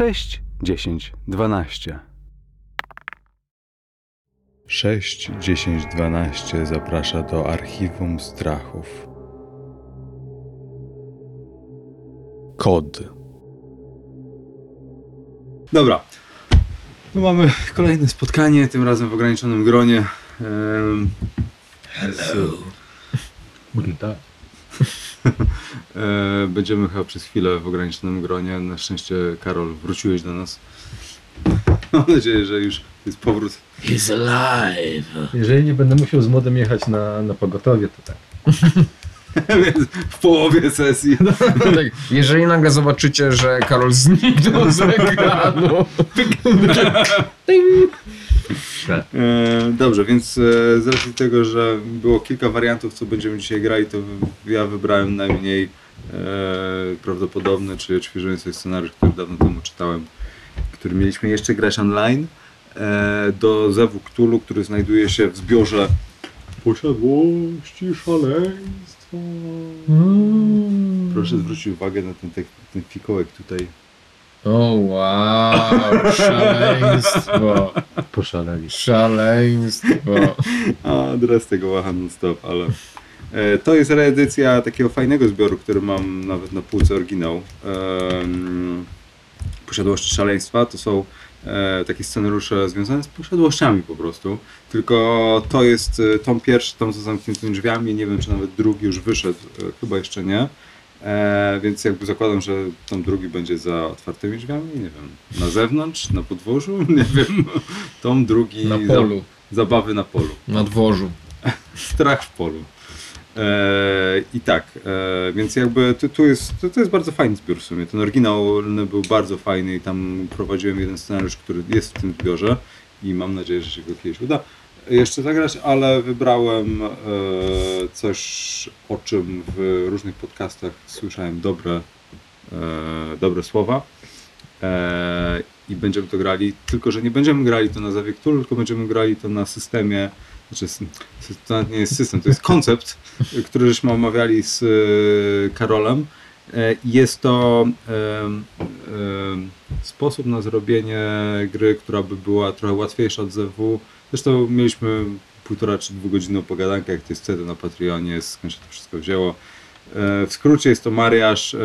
6, 10, 12. 6, 10, 12 zaprasza do archiwum strachów. Kod. Dobra. Tu mamy kolejne spotkanie, tym razem w ograniczonym gronie. Em, Hello. Guten Tag. e, Będziemy chyba przez chwilę w ograniczonym gronie. Na szczęście, Karol, wróciłeś do nas. Mam nadzieję, że już jest powrót. He's alive. Jeżeli nie będę musiał z modem jechać na, na pogotowie, to tak. Więc w połowie sesji. Tak, jeżeli nagle zobaczycie, że Karol zniknął z ekranu. E, Dobrze, więc e, z racji tego, że było kilka wariantów, co będziemy dzisiaj grali, to ja wybrałem najmniej e, prawdopodobny, czyli odświeżujący sobie scenariusz, który dawno temu czytałem, który mieliśmy jeszcze grać online, do Zewu Cthulhu, który znajduje się w zbiorze posiadłości szaleństwa. Proszę zwrócić uwagę na ten, ten fikołek tutaj. O wow, szaleństwo. Poszaleli. Szaleństwo. A, teraz tego łacha non stop, ale... E, to jest reedycja takiego fajnego zbioru, który mam nawet na półce oryginał. Posiadłości szaleństwa to są e, takie scenariusze związane z posiadłościami po prostu. Tylko to jest e, tom pierwszy, tom za zamkniętymi drzwiami. Nie wiem, czy nawet drugi już wyszedł. E, chyba jeszcze nie. E, więc jakby zakładam, że tom drugi będzie za otwartymi drzwiami. Nie wiem, na zewnątrz, na podwórzu. Nie wiem. Tom drugi Na za- polu, Zabawy na polu. na dworzu. Strach w polu. E, I tak, e, więc jakby tu, tu jest, to, to jest bardzo fajny zbiór w sumie. Ten oryginalny był bardzo fajny i tam prowadziłem jeden scenariusz, który jest w tym zbiorze i mam nadzieję, że się go kiedyś uda jeszcze zagrać, ale wybrałem e, coś, o czym w różnych podcastach słyszałem dobre, e, dobre słowa. E, I będziemy to grali, tylko że nie będziemy grali to na Zawie tylko będziemy grali to na systemie, znaczy to nie jest system, to jest koncept, który żeśmy omawiali z Karolem. Jest to sposób na zrobienie gry, która by była trochę łatwiejsza od ZW. Zresztą mieliśmy półtora czy dwugodzinną pogadankę, jak to jest wtedy na Patreonie, skąd się to wszystko wzięło. E, W skrócie jest to mariaż e,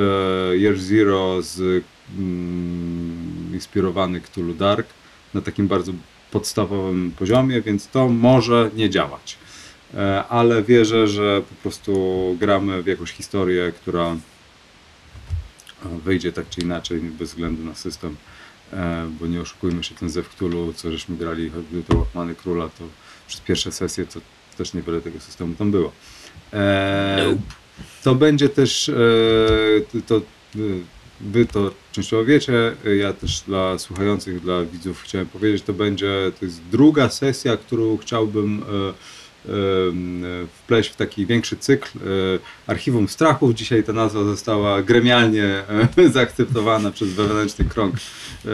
Year Zero z mm, inspirowany Cthulhu Dark na takim bardzo podstawowym poziomie, więc to może nie działać. E, Ale wierzę, że po prostu gramy w jakąś historię, która wyjdzie tak czy inaczej, bez względu na system. E, Bo nie oszukujmy się, ten Zew Cthulhu, co żeśmy grali, choćby to Łachmany Króla, to przez pierwsze sesje to też niewiele tego systemu tam było. E, To będzie też, e, to, wy to częściowo wiecie, ja też dla słuchających, dla widzów chciałem powiedzieć, to będzie, to jest druga sesja, którą chciałbym wpleść w taki większy cykl e, Archiwum Strachów. Dzisiaj ta nazwa została gremialnie e, zaakceptowana przez wewnętrzny krąg e.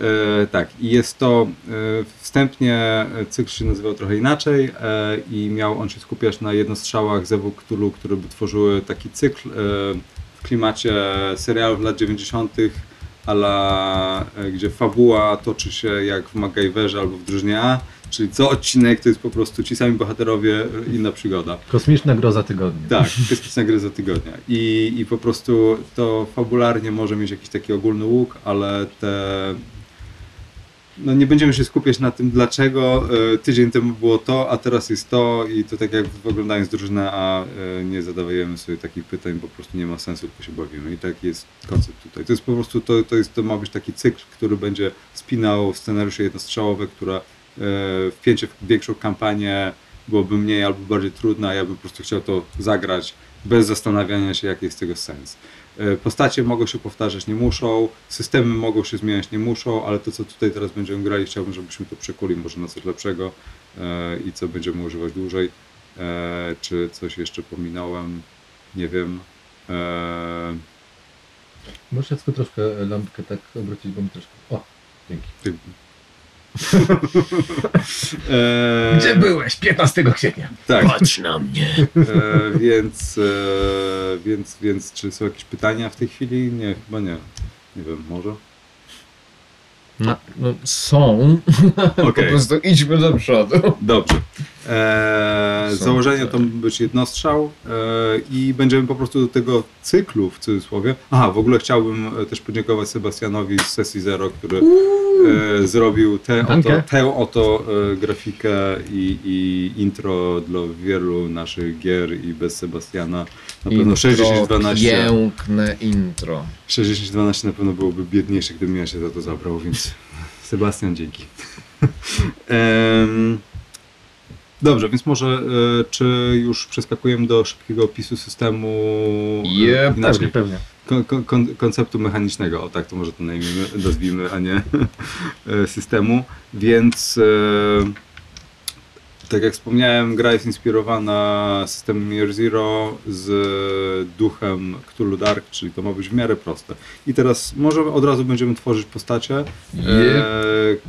E, tak, i jest to wstępnie cykl się nazywał trochę inaczej i miał on się skupiać na jednostrzałach Zewu Cthulhu, które by tworzyły taki cykl w klimacie serialów lat 90. ala gdzie fabuła toczy się jak w MacGyverze albo w Drużynie A, czyli co odcinek to jest po prostu ci sami bohaterowie, e, inna przygoda. Kosmiczna groza tygodnia. Tak, kosmiczna gry za tygodnia. I, I po prostu to fabularnie może mieć jakiś taki ogólny łuk, ale te. No nie będziemy się skupiać na tym, dlaczego e, tydzień temu było to, a teraz jest to, i to tak jak oglądając drużynę, a e, nie zadawajemy sobie takich pytań, bo po prostu nie ma sensu, tylko się bawimy. I taki jest koncept tutaj. To jest po prostu, to, to, jest, to ma być taki cykl, który będzie spinał scenariusze jednostrzałowe, które wpięcie w większą kampanię byłoby mniej albo bardziej trudne, a ja bym po prostu chciał to zagrać bez zastanawiania się, jaki jest tego sens. E, Postacie mogą się powtarzać, nie muszą, systemy mogą się zmieniać, nie muszą, ale to, co tutaj teraz będziemy grali, chciałbym, żebyśmy to przekuli może na coś lepszego e, i co będziemy używać dłużej. E, Czy coś jeszcze pominąłem? Nie wiem. E, Możesz Jacku, troszkę lampkę tak obrócić, bo mi troszkę... O, dzięki. E, Gdzie byłeś 15 kwietnia? Tak. Patrz na mnie. E, więc, e, więc, więc czy są jakieś pytania w tej chwili? Nie, chyba nie. Nie wiem, może? No, no, są. Po Okej. prostu idźmy do przodu. Dobrze. Są, założenie to być jednostrzał eee, i będziemy po prostu do tego cyklu w cudzysłowie. Aha, w ogóle chciałbym e, też podziękować Sebastianowi z sesji Zero, który e, zrobił tę oto, tę oto e, grafikę i, i intro dla wielu naszych gier i bez Sebastiana na pewno Intro, 6012 Piękne intro. 6012 na pewno byłoby biedniejsze, gdybym ja się za to zabrał, więc Sebastian, dzięki. Dobrze, więc może e, czy już przeskakujemy do szybkiego opisu systemu Yep. inaczej, pewnie. kon, kon, kon, konceptu mechanicznego, o tak to może to nazwijmy, a nie e, systemu, więc e, tak jak wspomniałem, gra jest inspirowana systemem Year Zero z duchem Cthulhu Dark, czyli to ma być w miarę proste. I teraz może od razu będziemy tworzyć postacie. E,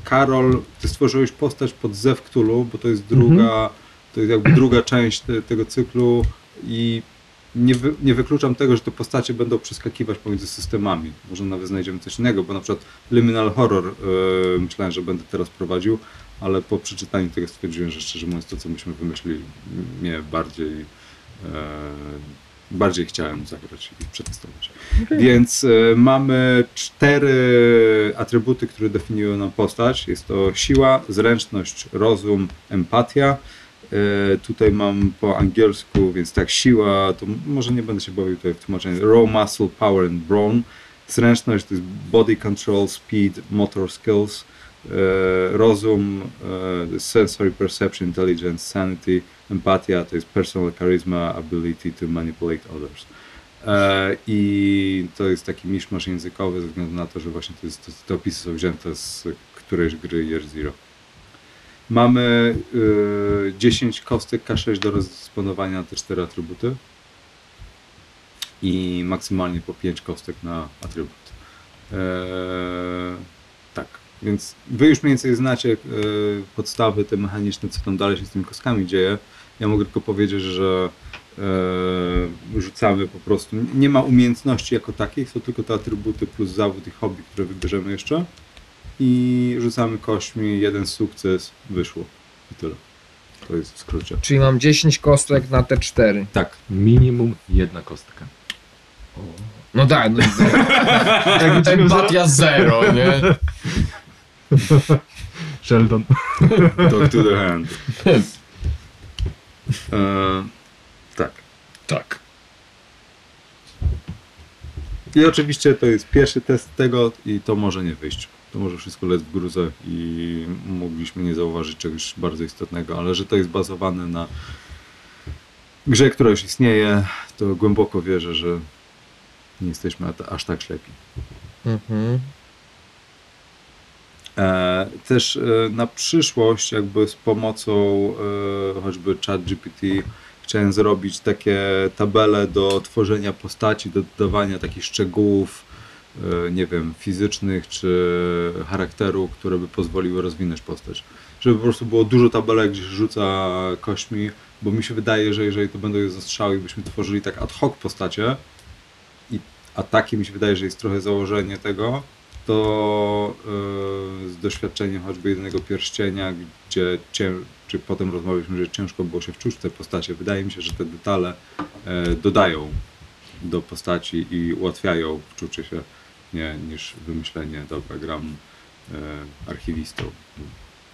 Karol, ty stworzyłeś postać pod Zew Cthulhu, bo to jest druga, to jest jakby druga część te, tego cyklu i nie, wy, nie wykluczam tego, że te postacie będą przeskakiwać pomiędzy systemami. Może nawet znajdziemy coś innego, bo na przykład Liminal Horror e, myślałem, że będę teraz prowadził, ale po przeczytaniu tego stwierdziłem, że szczerze mówiąc to, co myśmy wymyślili, mnie bardziej e, bardziej chciałem zagrać i przetestować. Więc e, mamy cztery atrybuty, które definiują nam postać. Jest to siła, zręczność, rozum, empatia. E, tutaj mam po angielsku, więc tak, siła, to może nie będę się bawił tutaj w tłumaczeniu. Raw muscle, power and brawn. Zręczność to jest body control, speed, motor skills. E, rozum, e, sensory perception, intelligence, sanity. Empatia to jest personal charisma, ability to manipulate others. E, I to jest taki miszmasz językowy ze względu na to, że właśnie to jest, to, te opisy są wzięte z którejś gry Year Zero. Mamy y, 10 kostek K6 do rozdysponowania na te cztery atrybuty i maksymalnie po 5 kostek na atrybut. Tak, więc wy już mniej więcej znacie e, podstawy te mechaniczne, co tam dalej się z tymi kostkami dzieje. Ja mogę tylko powiedzieć, że e, rzucamy po prostu. Nie ma umiejętności jako takich, są tylko te atrybuty plus zawód i hobby, które wybierzemy jeszcze. I rzucamy kośćmi, jeden sukces, wyszło. I tyle. To jest w skrócie. Czyli mam 10 kostek na te 4. Tak. Minimum jedna kostka. No tak, no, no, empatia zero, nie? Sheldon. Talk to the hand. E, tak. Tak. I oczywiście to jest pierwszy test tego i to może nie wyjść. To może wszystko lec w gruzę i mogliśmy nie zauważyć czegoś bardzo istotnego, ale że to jest bazowane na grze, która już istnieje, to głęboko wierzę, że nie jesteśmy aż tak ślepi. Mhm. E, też e, na przyszłość, jakby z pomocą e, choćby ChatGPT, chciałem zrobić takie tabele do tworzenia postaci, do dodawania takich szczegółów, nie wiem, fizycznych czy charakteru, które by pozwoliły rozwinąć postać. Żeby po prostu było dużo tabelek, gdzie się rzuca kośćmi, bo mi się wydaje, że jeżeli to będą jednostrzały i byśmy tworzyli tak ad hoc postacie, a takie mi się wydaje, że jest trochę założenie tego, to yy, z doświadczenia choćby jednego pierścienia, gdzie cię, czy potem rozmawialiśmy, że ciężko było się wczuć w te postacie. Wydaje mi się, że te detale e, dodają do postaci i ułatwiają wczucie się, nie, niż wymyślenie, dobra, gram e, archiwistą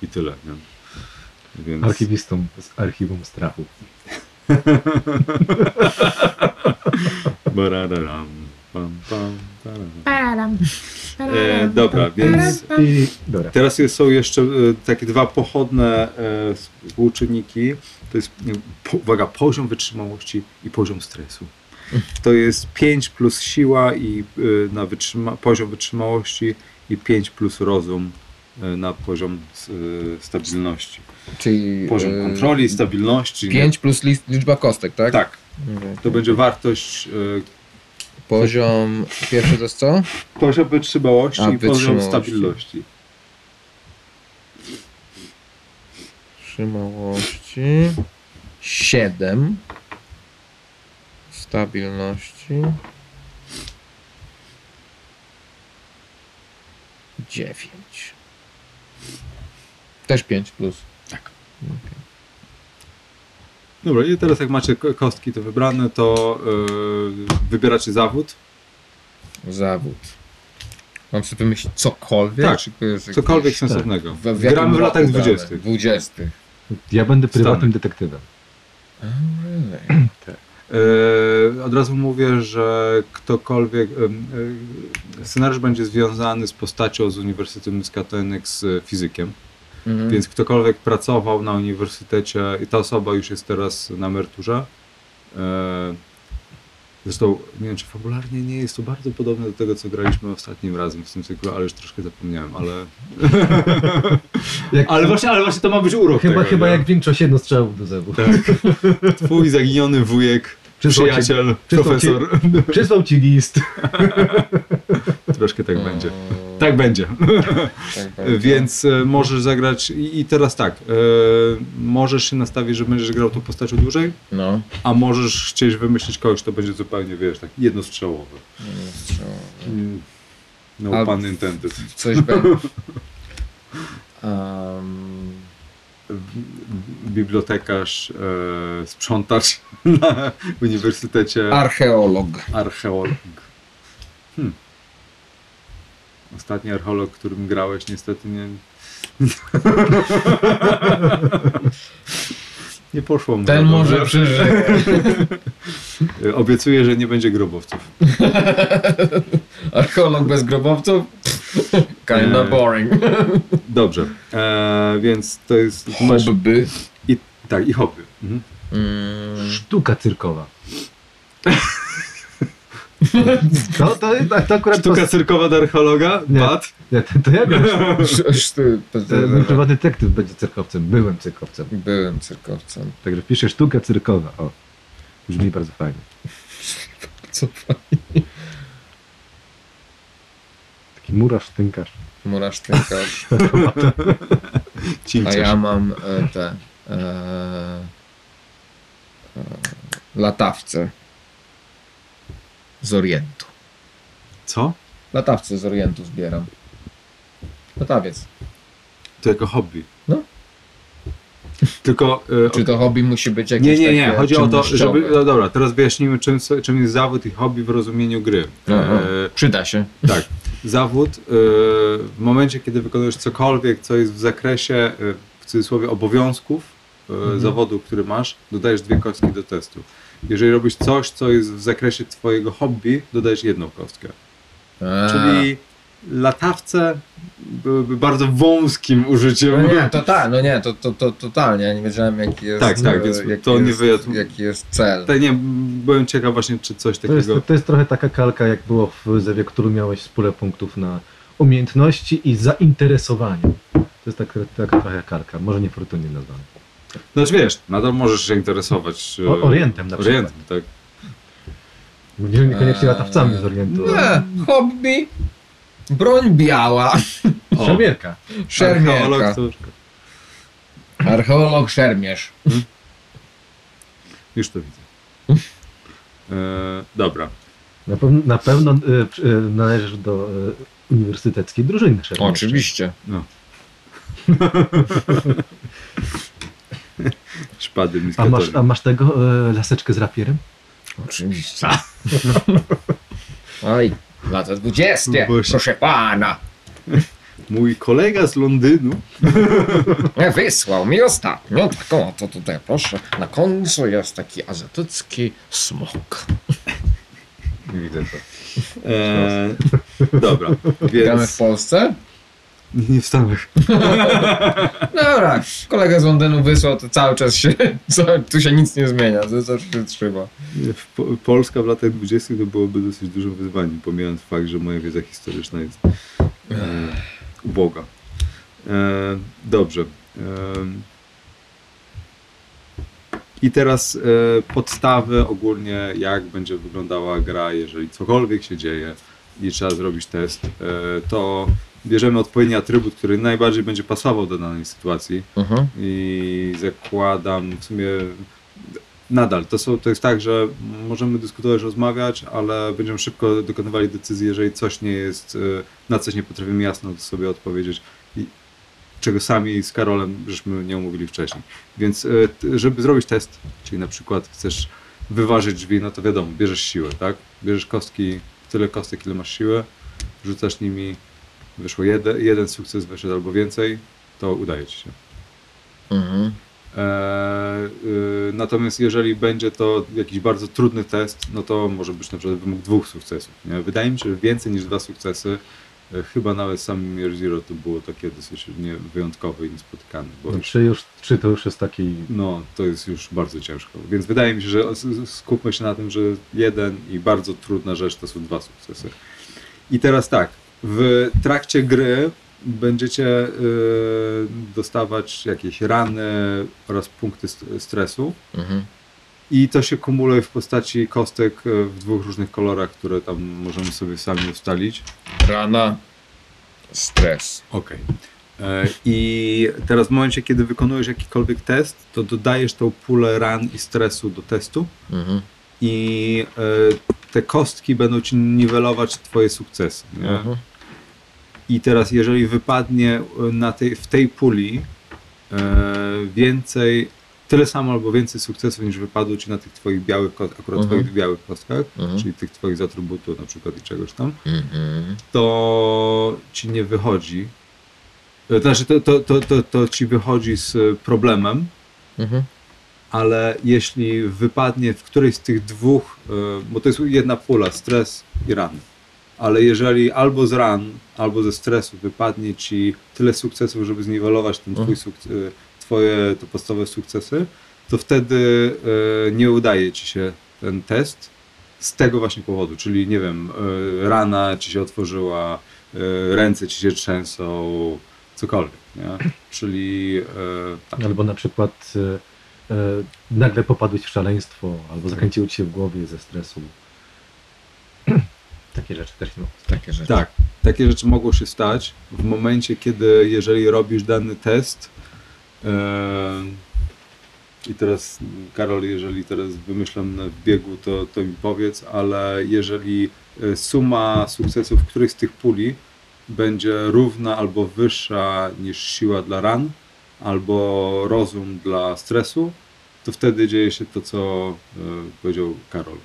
i tyle. Nie? Więc... Archiwistą z archiwum strachu. Barararam, pam, pam. E, dobra, więc I... Dobra. Teraz jest, są jeszcze e, takie dwa pochodne e, współczynniki. To jest, nie, po, uwaga, poziom wytrzymałości i poziom stresu. To jest 5 plus siła i e, na wytrzyma, poziom wytrzymałości i 5 plus rozum e, na poziom e, stabilności. Czyli Poziom e, kontroli, stabilności. 5 plus liczba kostek, tak? Tak, Okej. to będzie wartość e, Poziom pierwszy to jest co? poziom wytrzymałości A, i poziom wytrzymałości. stabilności. Trzymałości 7 stabilności dziewięć. Też pięć plus. Tak. Okej. Dobra, i teraz jak macie ko- kostki to wybrane, to yy, wybieracie zawód. Zawód. Mam sobie wymyślić cokolwiek? Tak, Cokolwiek sensownego. W, w jakim Gramy w latach gramy? 20. Dwudziestych. Ja będę prywatnym Stany. detektywem. Oh, really? Yy, od razu mówię, że ktokolwiek. Yy, scenariusz będzie związany z postacią z Uniwersytetu Miskatonic z fizykiem. Mhm. Więc ktokolwiek pracował na uniwersytecie i ta osoba już jest teraz na emeryturze. E, Zresztą nie wiem, czy fabularnie nie jest to bardzo podobne do tego, co graliśmy ostatnim razem w tym cyklu, ale już troszkę zapomniałem, ale. Ale właśnie, ale właśnie to ma być urok. chyba, tego, chyba nie? jak większość jednostrzałów do zewu. Twój zaginiony wujek, Przysłał ci- przyjaciel, przysłał ci- profesor. Przysłał ci list. Troszkę tak będzie. Tak będzie. tak będzie. Więc e, możesz zagrać. I, teraz tak. E, możesz się nastawić, że będziesz grał tą postacią dłużej, No. a możesz chcieć wymyślić kogoś, kto będzie zupełnie, wiesz, tak jednostrzałowy. Strzelałem. Mm. No A- pan intended. Coś będzie. Um, Bibliotekarz, e, sprzątacz na uniwersytecie, archeolog. archeolog. Ostatni archeolog, którym grałeś, niestety nie. nie poszło mu. Ten może przeżyje. E, Obiecuję, że nie będzie grobowców. Archeolog bez grobowców? Kinda Nie. boring. Dobrze, e, więc to jest. Hobby. i, tak, i hobby. Mhm. Mm, Sztuka cyrkowa. To, to, to, akurat Sztuka cyrkowa do archeologa? Nie. Bad? Nie, to, to ja Mój prywatny detektyw będzie cyrkowcem. Byłem cyrkowcem. Byłem cyrkowcem. Także piszę sztuka cyrkowa. O, brzmi bardzo fajnie. Co Taki murarz, tynkarz. Murasz tynkarz. A ja mam e, te e, e, latawce z Orientu. Co? Latawce z Orientu zbieram. Latawiec. To jako hobby. No. Tylko. e, Czy to hobby musi być jakieś Nie, nie, nie. Chodzi o to, żeby. No dobra, teraz wyjaśnimy, czym, czym jest zawód i hobby w rozumieniu gry. Aha. E, Przyda się. tak. Zawód e, w momencie, kiedy wykonujesz cokolwiek, co jest w zakresie, e, w cudzysłowie, obowiązków Mhm. zawodu, który masz, dodajesz dwie kostki do testu. Jeżeli robisz coś, co jest w zakresie twojego hobby, dodajesz jedną kostkę. A. Czyli latawce byłyby bardzo wąskim użyciem. No nie, to tak, no nie, to, to, to totalnie. Ja nie wiedziałem jaki jest. Tak, tak, więc jaki to nie jest, wyjadł- Jaki jest cel. Tak, nie, byłem ciekaw właśnie, czy coś To jest, takiego... to jest trochę taka kalka, jak było w Zewie, którą miałeś pulę punktów na umiejętności i zainteresowanie. To jest taka, taka trochę kalka, może niefortunnie nazwana. Znaczy wiesz, nadal możesz się interesować... e, O- Orientem na przykład. Orientem, tak. Nie, niekoniecznie Eee, latawcami z Orientu. Nie, hobby. Broń biała. O, Szemierka. Szermierka. archeolog. Archeolog szermierz. Już to widzę. E, dobra. Na, pew- na pewno y, y, należysz do y, uniwersyteckiej drużyny szermierczej. Oczywiście. No. Szpady A masz, a masz tego y, laseczkę z rapierem? Oczywiście. Oj, lata dwudziestie, Boże. proszę pana. Mój kolega z Londynu Nie, Wysłał mi ostatnio taką, to tutaj proszę, na końcu jest taki azjatycki smok. Widzę to. E, dobra, Gramy w więc... Polsce? Nie w Stanach. Dobra, kolega z Londynu wysłał, to cały czas się, co, tu się nic nie zmienia, to zawsze się trzyma. W Po- Polska w latach 20. to byłoby dosyć dużym wyzwaniem, pomijając fakt, że moja wiedza historyczna jest e, uboga. E, dobrze. E, I teraz e, podstawy ogólnie, jak będzie wyglądała gra, jeżeli cokolwiek się dzieje i trzeba zrobić test, e, to bierzemy odpowiedni atrybut, który najbardziej będzie pasował do danej sytuacji Mhm. i zakładam w sumie nadal, to, są, to jest tak, że możemy dyskutować, rozmawiać, ale będziemy szybko dokonywali decyzji, jeżeli coś nie jest, y, na coś nie potrafimy jasno sobie odpowiedzieć, i czego sami z Karolem żeśmy nie omówili wcześniej. Więc y, żeby zrobić test, czyli na przykład chcesz wyważyć drzwi, no to wiadomo, bierzesz siłę, tak? Bierzesz kostki, tyle kostek, ile masz siłę, rzucasz nimi, wyszło jeden, jeden sukces, wyszedł albo więcej, to udaje ci się. Mhm. Eee, y, natomiast jeżeli będzie to jakiś bardzo trudny test, no to może być na przykład wymóg dwóch sukcesów. Nie? Wydaje mi się, że więcej niż dwa sukcesy, e, chyba nawet sam Mir Zero to było takie dosyć nie, wyjątkowe i niespotykane, bo już, Trzy, już, trzy to już jest taki... no, to jest już bardzo ciężko. Więc wydaje mi się, że skupmy się na tym, że jeden i bardzo trudna rzecz to są dwa sukcesy. I teraz tak, w trakcie gry będziecie y, dostawać jakieś rany oraz punkty st- stresu. Mhm. I to się kumuluje w postaci kostek e, w dwóch różnych kolorach, które tam możemy sobie sami ustalić. Rana, stres. Okej. E, I teraz w momencie, kiedy wykonujesz jakikolwiek test, to dodajesz tą pulę ran i stresu do testu Mhm. i e, te kostki będą ci niwelować twoje sukcesy. Mhm. I teraz jeżeli wypadnie e, na tej, w tej puli e, więcej, tyle samo albo więcej sukcesów niż wypadło ci na tych twoich białych, akurat Mhm. twoich białych kostkach, Mhm. czyli tych twoich z atrybutu na przykład i czegoś tam, Mhm. to ci nie wychodzi. E, Znaczy, to, to, to, to, to ci wychodzi z problemem, ale jeśli wypadnie w którejś z tych dwóch, bo to jest jedna pula, stres i ran, ale jeżeli albo z ran, albo ze stresu wypadnie ci tyle sukcesów, żeby zniwelować ten twój Mhm. e, twoje to podstawowe sukcesy, to wtedy e, nie udaje ci się ten test z tego właśnie powodu, czyli nie wiem, e, rana ci się otworzyła, ręce ci się trzęsą, cokolwiek, nie? Czyli tak. Albo na przykład nagle popadłeś w szaleństwo, albo zakręciło ci się w głowie ze stresu. Takie rzeczy też no. Takie rzeczy. Tak, takie rzeczy mogą się stać w momencie, kiedy jeżeli robisz dany test i teraz Karol, jeżeli teraz wymyślam na biegu, to, to mi powiedz, ale jeżeli e, suma sukcesów których z tych puli będzie równa albo wyższa niż siła dla ran, albo rozum dla stresu, to wtedy dzieje się to, co e, powiedział Karol.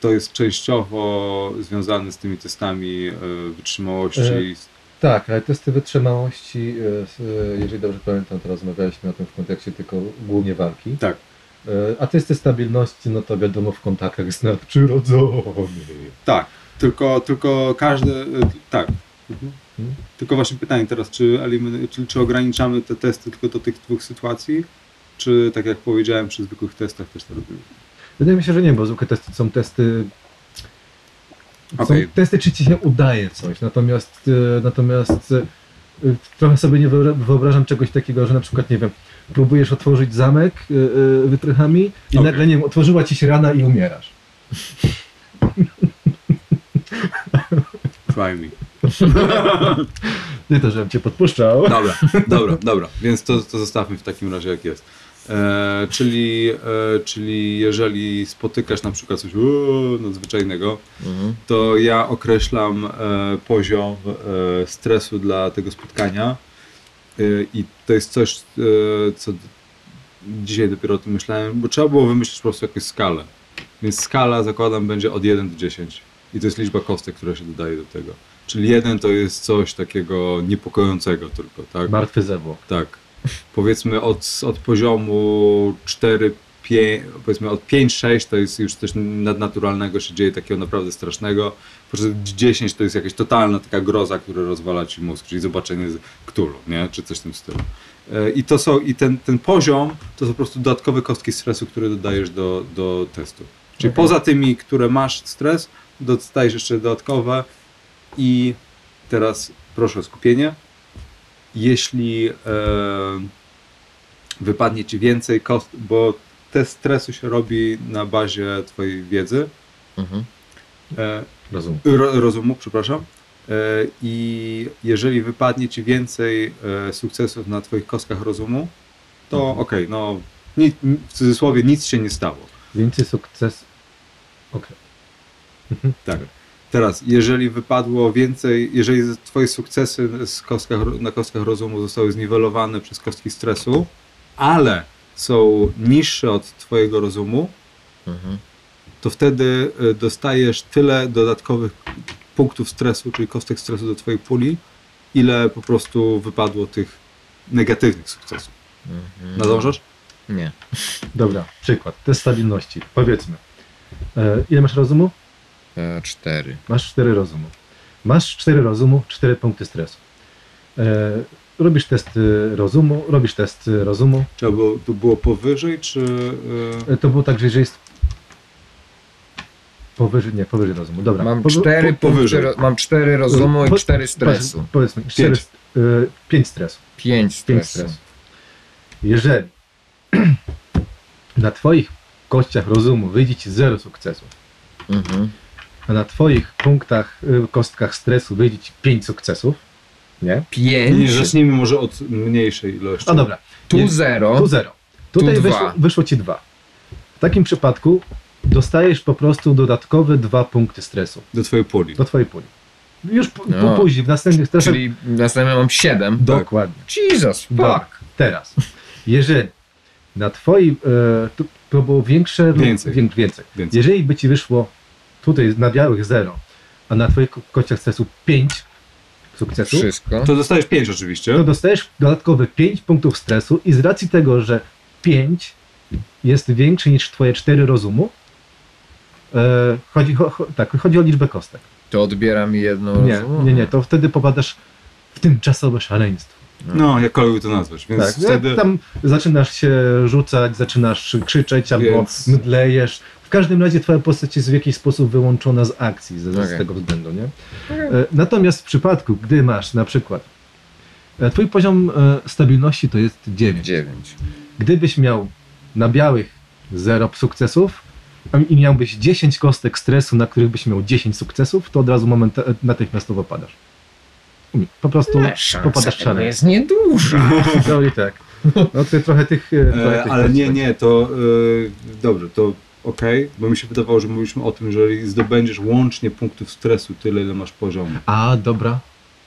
To jest częściowo związane z tymi testami e, wytrzymałości. E, Tak, ale testy wytrzymałości, e, jeżeli dobrze pamiętam, to rozmawialiśmy o tym w kontekście tylko głównie walki. Tak. A testy stabilności, no to wiadomo w kontaktach z nadprzyrodzonymi. Tak, tylko, tylko każdy. Tak. Mhm. Mhm. Tylko właśnie pytanie teraz, czy, czy, czy ograniczamy te testy tylko do tych dwóch sytuacji, czy tak jak powiedziałem, przy zwykłych testach też to robimy? Wydaje mi się, że nie, bo zwykłe testy są testy. Są testy, czy ci się udaje coś. Natomiast, e, natomiast e, trochę sobie nie wyobra- wyobrażam czegoś takiego, że na przykład, nie wiem, próbujesz otworzyć zamek e, wytrychami i Okej. nagle, nie wiem, otworzyła ci się rana i umierasz. Try me. Nie to, żebym cię podpuszczał. Dobra, dobra, dobra. Więc to, to zostawmy w takim razie jak jest. E, czyli, e, czyli jeżeli spotykasz na przykład coś uuu, nadzwyczajnego, Mhm. to ja określam e, poziom e, stresu dla tego spotkania e, i to jest coś, e, co dzisiaj dopiero o tym myślałem, bo trzeba było wymyślić po prostu jakąś skalę. Więc skala zakładam będzie od 1 do 10 i to jest liczba kostek, która się dodaje do tego. Czyli 1 to jest coś takiego niepokojącego tylko, tak? Martwy. Tak. Powiedzmy od, od poziomu 4, 5, powiedzmy od 5-6 to jest już coś nadnaturalnego się dzieje, takiego naprawdę strasznego. Podczas 10 to jest jakaś totalna taka groza, która rozwala ci mózg, czyli zobaczenie z Cthulhu, nie? Czy coś w tym stylu. E, I to są, i ten, ten poziom to są po prostu dodatkowe kostki stresu, które dodajesz do, do testu. Czyli Okej. poza tymi, które masz stres, dostajesz jeszcze dodatkowe i teraz proszę o skupienie jeśli e, wypadnie ci więcej kost, bo test stresu się robi na bazie twojej wiedzy, Mhm. e, Rozumiem. ro, rozumu, przepraszam, e, i jeżeli wypadnie ci więcej sukcesów na twoich kostkach rozumu, to okej, no ni, w cudzysłowie nic się nie stało. Więcej sukces. Okej. Tak. Teraz, jeżeli wypadło więcej, jeżeli twoje sukcesy z kostkach, na kostkach rozumu zostały zniwelowane przez kostki stresu, ale są niższe od twojego rozumu, Mhm. to wtedy y, dostajesz tyle dodatkowych punktów stresu, czyli kostek stresu do twojej puli, ile po prostu wypadło tych negatywnych sukcesów. Mhm. Nadążasz? Nie. Dobra, przykład. Test stabilności. Powiedzmy. E, ile masz rozumu? E, cztery. Masz 4 rozumu. Masz 4 rozumu, 4 punkty stresu. E, robisz test y, rozumu, robisz test y, rozumu. Czy było, to było powyżej, czy... y, E, to było tak, że jeżeli jest powyżej, nie, powyżej rozumu. Dobra. Mam Powy- cztery po- powyżej. punkty, mam cztery rozumu i po- cztery stresu. Powiedz- Powiedzmy, 4, Pięć. 5 stresu. Pięć 5 stresu. stresu. Jeżeli na twoich kościach rozumu wyjdzie ci 0 sukcesów, Mhm. A na twoich punktach, y, kostkach stresu wyjdzie ci 5 sukcesów, nie? Nie, Pięć. zacznijmy może od mniejszej ilości. A dobra, Tu Nie- zero. tu 0. Tutaj Tu wyszło, dwa. wyszło ci 2. W takim przypadku dostajesz po prostu dodatkowe 2 punkty stresu Do twojej puli. do twojej puli. Już po, No. po później, w następnych stresach. Czyli następnie mam siedem. Dokładnie. Jesus, fuck. Teraz, jeżeli na twojej, e, to, było większe Więcej. wię- więcej. Więcej. Jeżeli by ci wyszło tutaj na białych 0, a na twoich ko- kościach stresu 5 sukcesów, Wszystko. To dostajesz 5 oczywiście. to dostajesz dodatkowe 5 punktów stresu i z racji tego, że 5 jest większy niż twoje 4 rozumu, e, chodzi, cho, cho, tak, chodzi o liczbę kostek. To odbiera mi jedno Nie, rozumu. nie, nie, to wtedy popadasz w tymczasowe szaleństwo. No, jakkolwiek to nazwać. Więc Tak, wtedy... tam zaczynasz się rzucać, zaczynasz krzyczeć albo Więc- mdlejesz. W każdym razie twoja postać jest w jakiś sposób wyłączona z akcji z Okej. tego względu, nie? E, Natomiast w przypadku, gdy masz na przykład e, twój poziom e, stabilności to jest 9. Dziewięć. Gdybyś miał na białych 0 sukcesów a- i miałbyś 10 kostek stresu, na których byś miał 10 sukcesów, to od razu moment, natychmiastowo padasz. Po prostu popadasz w to szaleństwo. jest nieduża. No i tak. No to trochę tych. trochę E, tych ale nie, nie, to e, dobrze, to okej, bo mi się wydawało, że mówiliśmy o tym, że jeżeli zdobędziesz łącznie punktów stresu tyle, ile masz poziomu. A, dobra.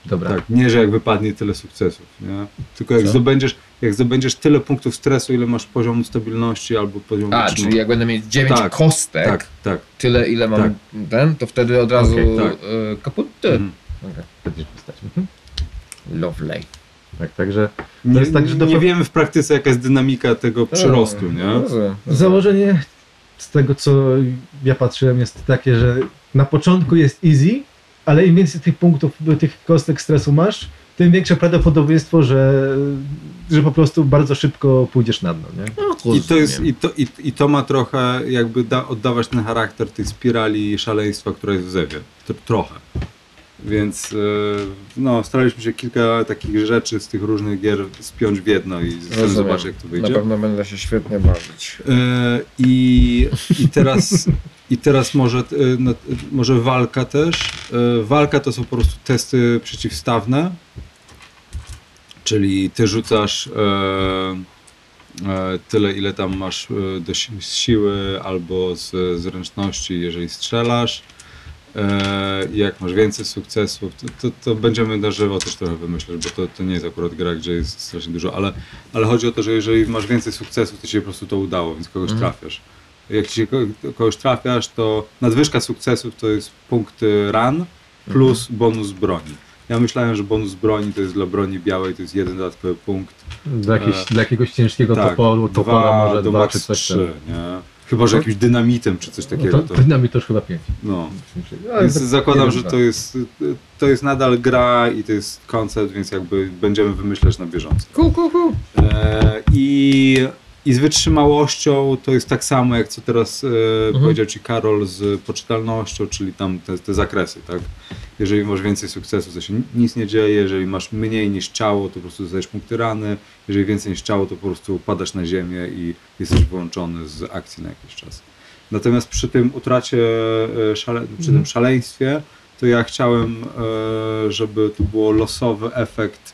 Dobra. Tak, nie, że jak wypadnie tyle sukcesów, nie? Tylko jak Co? zdobędziesz, jak zdobędziesz tyle punktów stresu, ile masz poziomu stabilności albo poziomu A, czyli jak będę mieć dziewięć Tak, kostek, Tak, tak. tyle ile mam Tak. ten, to wtedy od razu Okej, tak. e, kaput. Mhm. Okej. Będziesz postać. Mhm. Lovely. Tak, także Nie, jest tak, że do- nie wiemy w praktyce, jaka jest dynamika tego przyrostu, nie? Rozumiem. założenie z tego, co ja patrzyłem, jest takie, że na początku jest easy, ale im więcej tych punktów, tych kostek stresu masz, tym większe prawdopodobieństwo, że, że po prostu bardzo szybko pójdziesz na dno, nie? No, I to, jest, i, to, i, I to ma trochę jakby da, oddawać ten charakter tej spirali szaleństwa, która jest w Zewie. Tr- trochę. Więc e, no, staraliśmy się kilka takich rzeczy z tych różnych gier spiąć w jedno i zobaczyć jak to Na wyjdzie. pewno będę się świetnie bawić. E, I, i, teraz, I teraz może, e, no, może walka też. Walka to są po prostu testy przeciwstawne, czyli ty rzucasz tyle, ile tam masz do siły albo z zręczności, jeżeli strzelasz. E, jak masz więcej sukcesów, to, to, to będziemy na żywo też trochę wymyślać, bo to, to nie jest akurat gra, gdzie jest strasznie dużo, ale, ale chodzi o to, że jeżeli masz więcej sukcesów, to ci się po prostu to udało, więc kogoś Mhm. trafiasz. Jak ci się ko- kogoś trafiasz, to nadwyżka sukcesów to jest punkty ran plus bonus broni. Ja myślałem, że bonus broni to jest dla broni białej, to jest jeden dodatkowy punkt. Dla, jakiegoś, E, dla jakiegoś ciężkiego tak, toporu, topora może do dwa czy coś trzy, nie? Chyba, że No. jakimś dynamitem czy coś No takiego. to, To, przynajmniej to już chyba pięć. no. Ale Więc tak zakładam, że to jest, to jest nadal gra i to jest koncept, więc jakby będziemy wymyślać na bieżąco. Cool, cool, cool. E, I, I z wytrzymałością to jest tak samo, jak co teraz e, Mhm. powiedział Ci Karol z poczytalnością, czyli tam te, te zakresy, tak? Jeżeli masz więcej sukcesów, to się ni- nic nie dzieje, jeżeli masz mniej niż ciało, to po prostu dostajesz punkty rany, jeżeli więcej niż ciało, to po prostu padasz na ziemię i jesteś wyłączony z akcji na jakiś czas. Natomiast przy tym utracie, e, szale, przy Mhm. tym szaleństwie, to ja chciałem, e, żeby to było losowy efekt,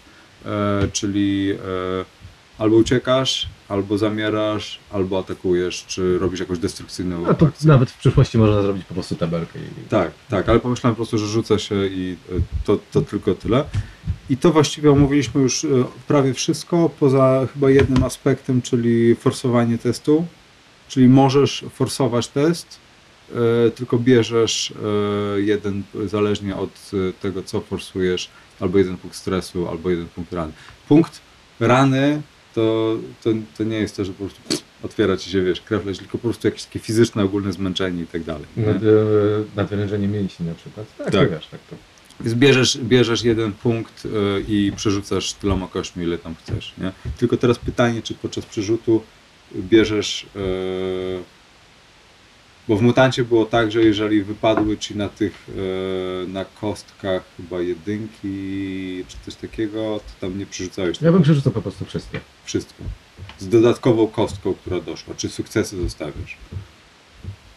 czyli albo uciekasz, albo zamierasz, albo atakujesz, czy robisz jakąś destrukcyjną No to nawet w przyszłości można zrobić po prostu tabelkę. I... Tak, tak, ale pomyślałem po prostu, że rzucę się i y, to, to tylko tyle. I to właściwie omówiliśmy już y, prawie wszystko, poza chyba jednym aspektem, czyli forsowanie testu. Czyli możesz forsować test, y, tylko bierzesz jeden, zależnie od tego, co forsujesz, albo jeden punkt stresu, albo jeden punkt rany. Punkt rany to, to, to nie jest to, że po prostu otwiera ci się, wiesz, krew leci, tylko po prostu jakieś takie fizyczne, ogólne zmęczenie i tak dalej. Nad, e, nadwyrężenie mięśni na przykład. Tak, Tak. to wiesz, tak to. Więc bierzesz, bierzesz jeden punkt y, i przerzucasz tyloma kośćmi, ile tam chcesz. Nie? Tylko teraz pytanie, czy podczas przerzutu bierzesz. y, bo w mutancie było tak, że jeżeli wypadły ci na tych y, na kostkach chyba jedynki czy coś takiego, to tam nie przerzucałeś Ja bym przerzucał po prostu wszystkie. wszystko. Z dodatkową kostką, która doszła. Czy sukcesy zostawiasz?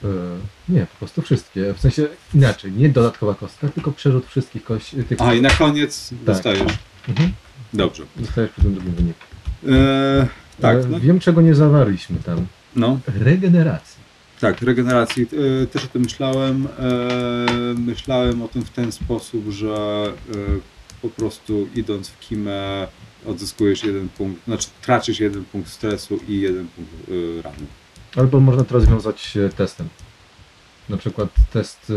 E, nie, po prostu wszystkie. W sensie inaczej, nie dodatkowa kostka, tylko przerzut wszystkich kości. Tych... A i na koniec Tak. dostajesz. Mhm. Dobrze. Zostajesz przy tym drugim wyniku. E, tak, E, no, Wiem, czego nie zawarliśmy tam. no. Regeneracji. Tak, regeneracji e, też o tym myślałem. E, myślałem o tym w ten sposób, że e, po prostu idąc w kimę odzyskujesz jeden punkt, znaczy tracisz jeden punkt stresu i jeden punkt rany. Albo można to rozwiązać testem. Na przykład test,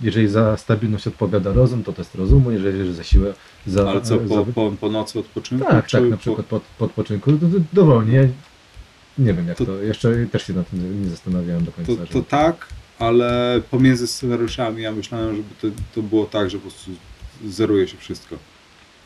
jeżeli za stabilność odpowiada rozum, to test rozumu, jeżeli za siłę, za... Ale co, po, za... po, po nocy odpoczynku? Tak, tak, na po- przykład pod, po odpoczynku, to dowolnie. Nie wiem jak To- to, jeszcze też się nad tym nie zastanawiałem do końca. To, to tak, ale pomiędzy scenariuszami ja myślałem, żeby to, to było tak, że po prostu zeruje się wszystko.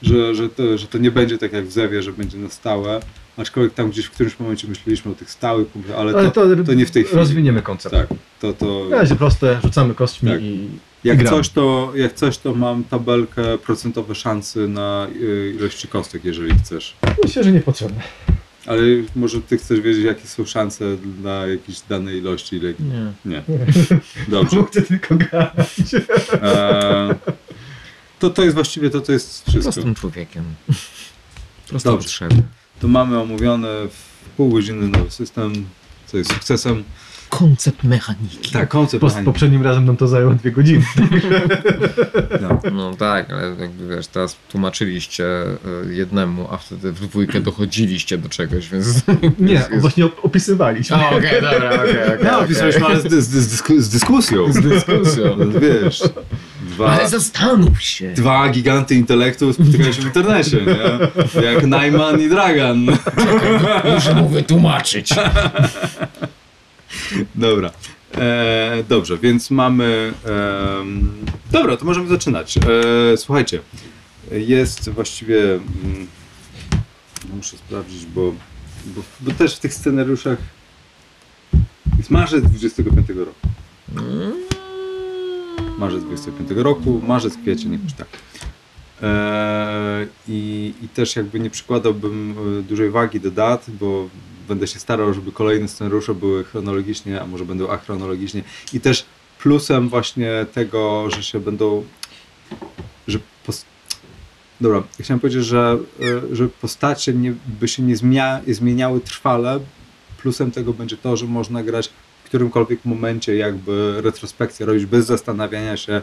Że, że, to, że to nie będzie tak jak w Zewie, że będzie na stałe, aczkolwiek tam gdzieś w którymś momencie myśleliśmy o tych stałych punktach, ale, Ale to, to, to nie w tej chwili. Rozwiniemy koncept. tak, to, to Na razie proste, rzucamy kośćmi Tak. i jak, coś, to jak coś, to mam tabelkę procentowe szansy na y, ilości kostek, jeżeli chcesz. myślę, że niepotrzebne. Ale może ty chcesz wiedzieć, jakie są szanse dla jakiejś danej ilości? Ile... Nie. Nie. Dobrze. Chcę tylko grać. Eee, to, to jest właściwie to, to jest wszystko. Prostym człowiekiem. Proste Dobrze. potrzeby. To mamy omówione w pół godziny nowy system, co jest sukcesem. Koncept mechaniki. Tak, koncept Po, mechaniki. poprzednim razem nam to zajęło dwie godziny. No. No tak, ale jakby wiesz, teraz tłumaczyliście y, jednemu, a wtedy w dwójkę dochodziliście do czegoś, więc... Nie, jest, właśnie op- opisywaliśmy. Okej, dobra, okej, okej. No, okej. opisaliśmy, ale z, z, z, dysku, z dyskusją. Z dyskusją. No, Wiesz, dwa, Ale zastanów się. dwa giganty intelektu spotykają się w internecie, nie? Jak Najman i Dragan. Muszę mu wytłumaczyć. Dobra. E, dobrze, więc mamy. em, dobra, to możemy zaczynać. E, słuchajcie, jest właściwie. Mm, muszę sprawdzić, bo, bo, bo też w tych scenariuszach. Jest marzec 25 roku. Marzec 25 roku, marzec, kwiecień, jakoś tak. E, i, I też jakby nie przykładałbym e, dużej wagi do dat, bo będę się starał, żeby kolejne scenariusze były chronologicznie, a może będą achronologicznie. I też plusem właśnie tego, że się będą, że. Dobra, chciałem powiedzieć, że, e, że postacie nie, by się nie zmieniały trwale. Plusem tego będzie to, że można grać w którymkolwiek momencie jakby retrospekcję robić bez zastanawiania się,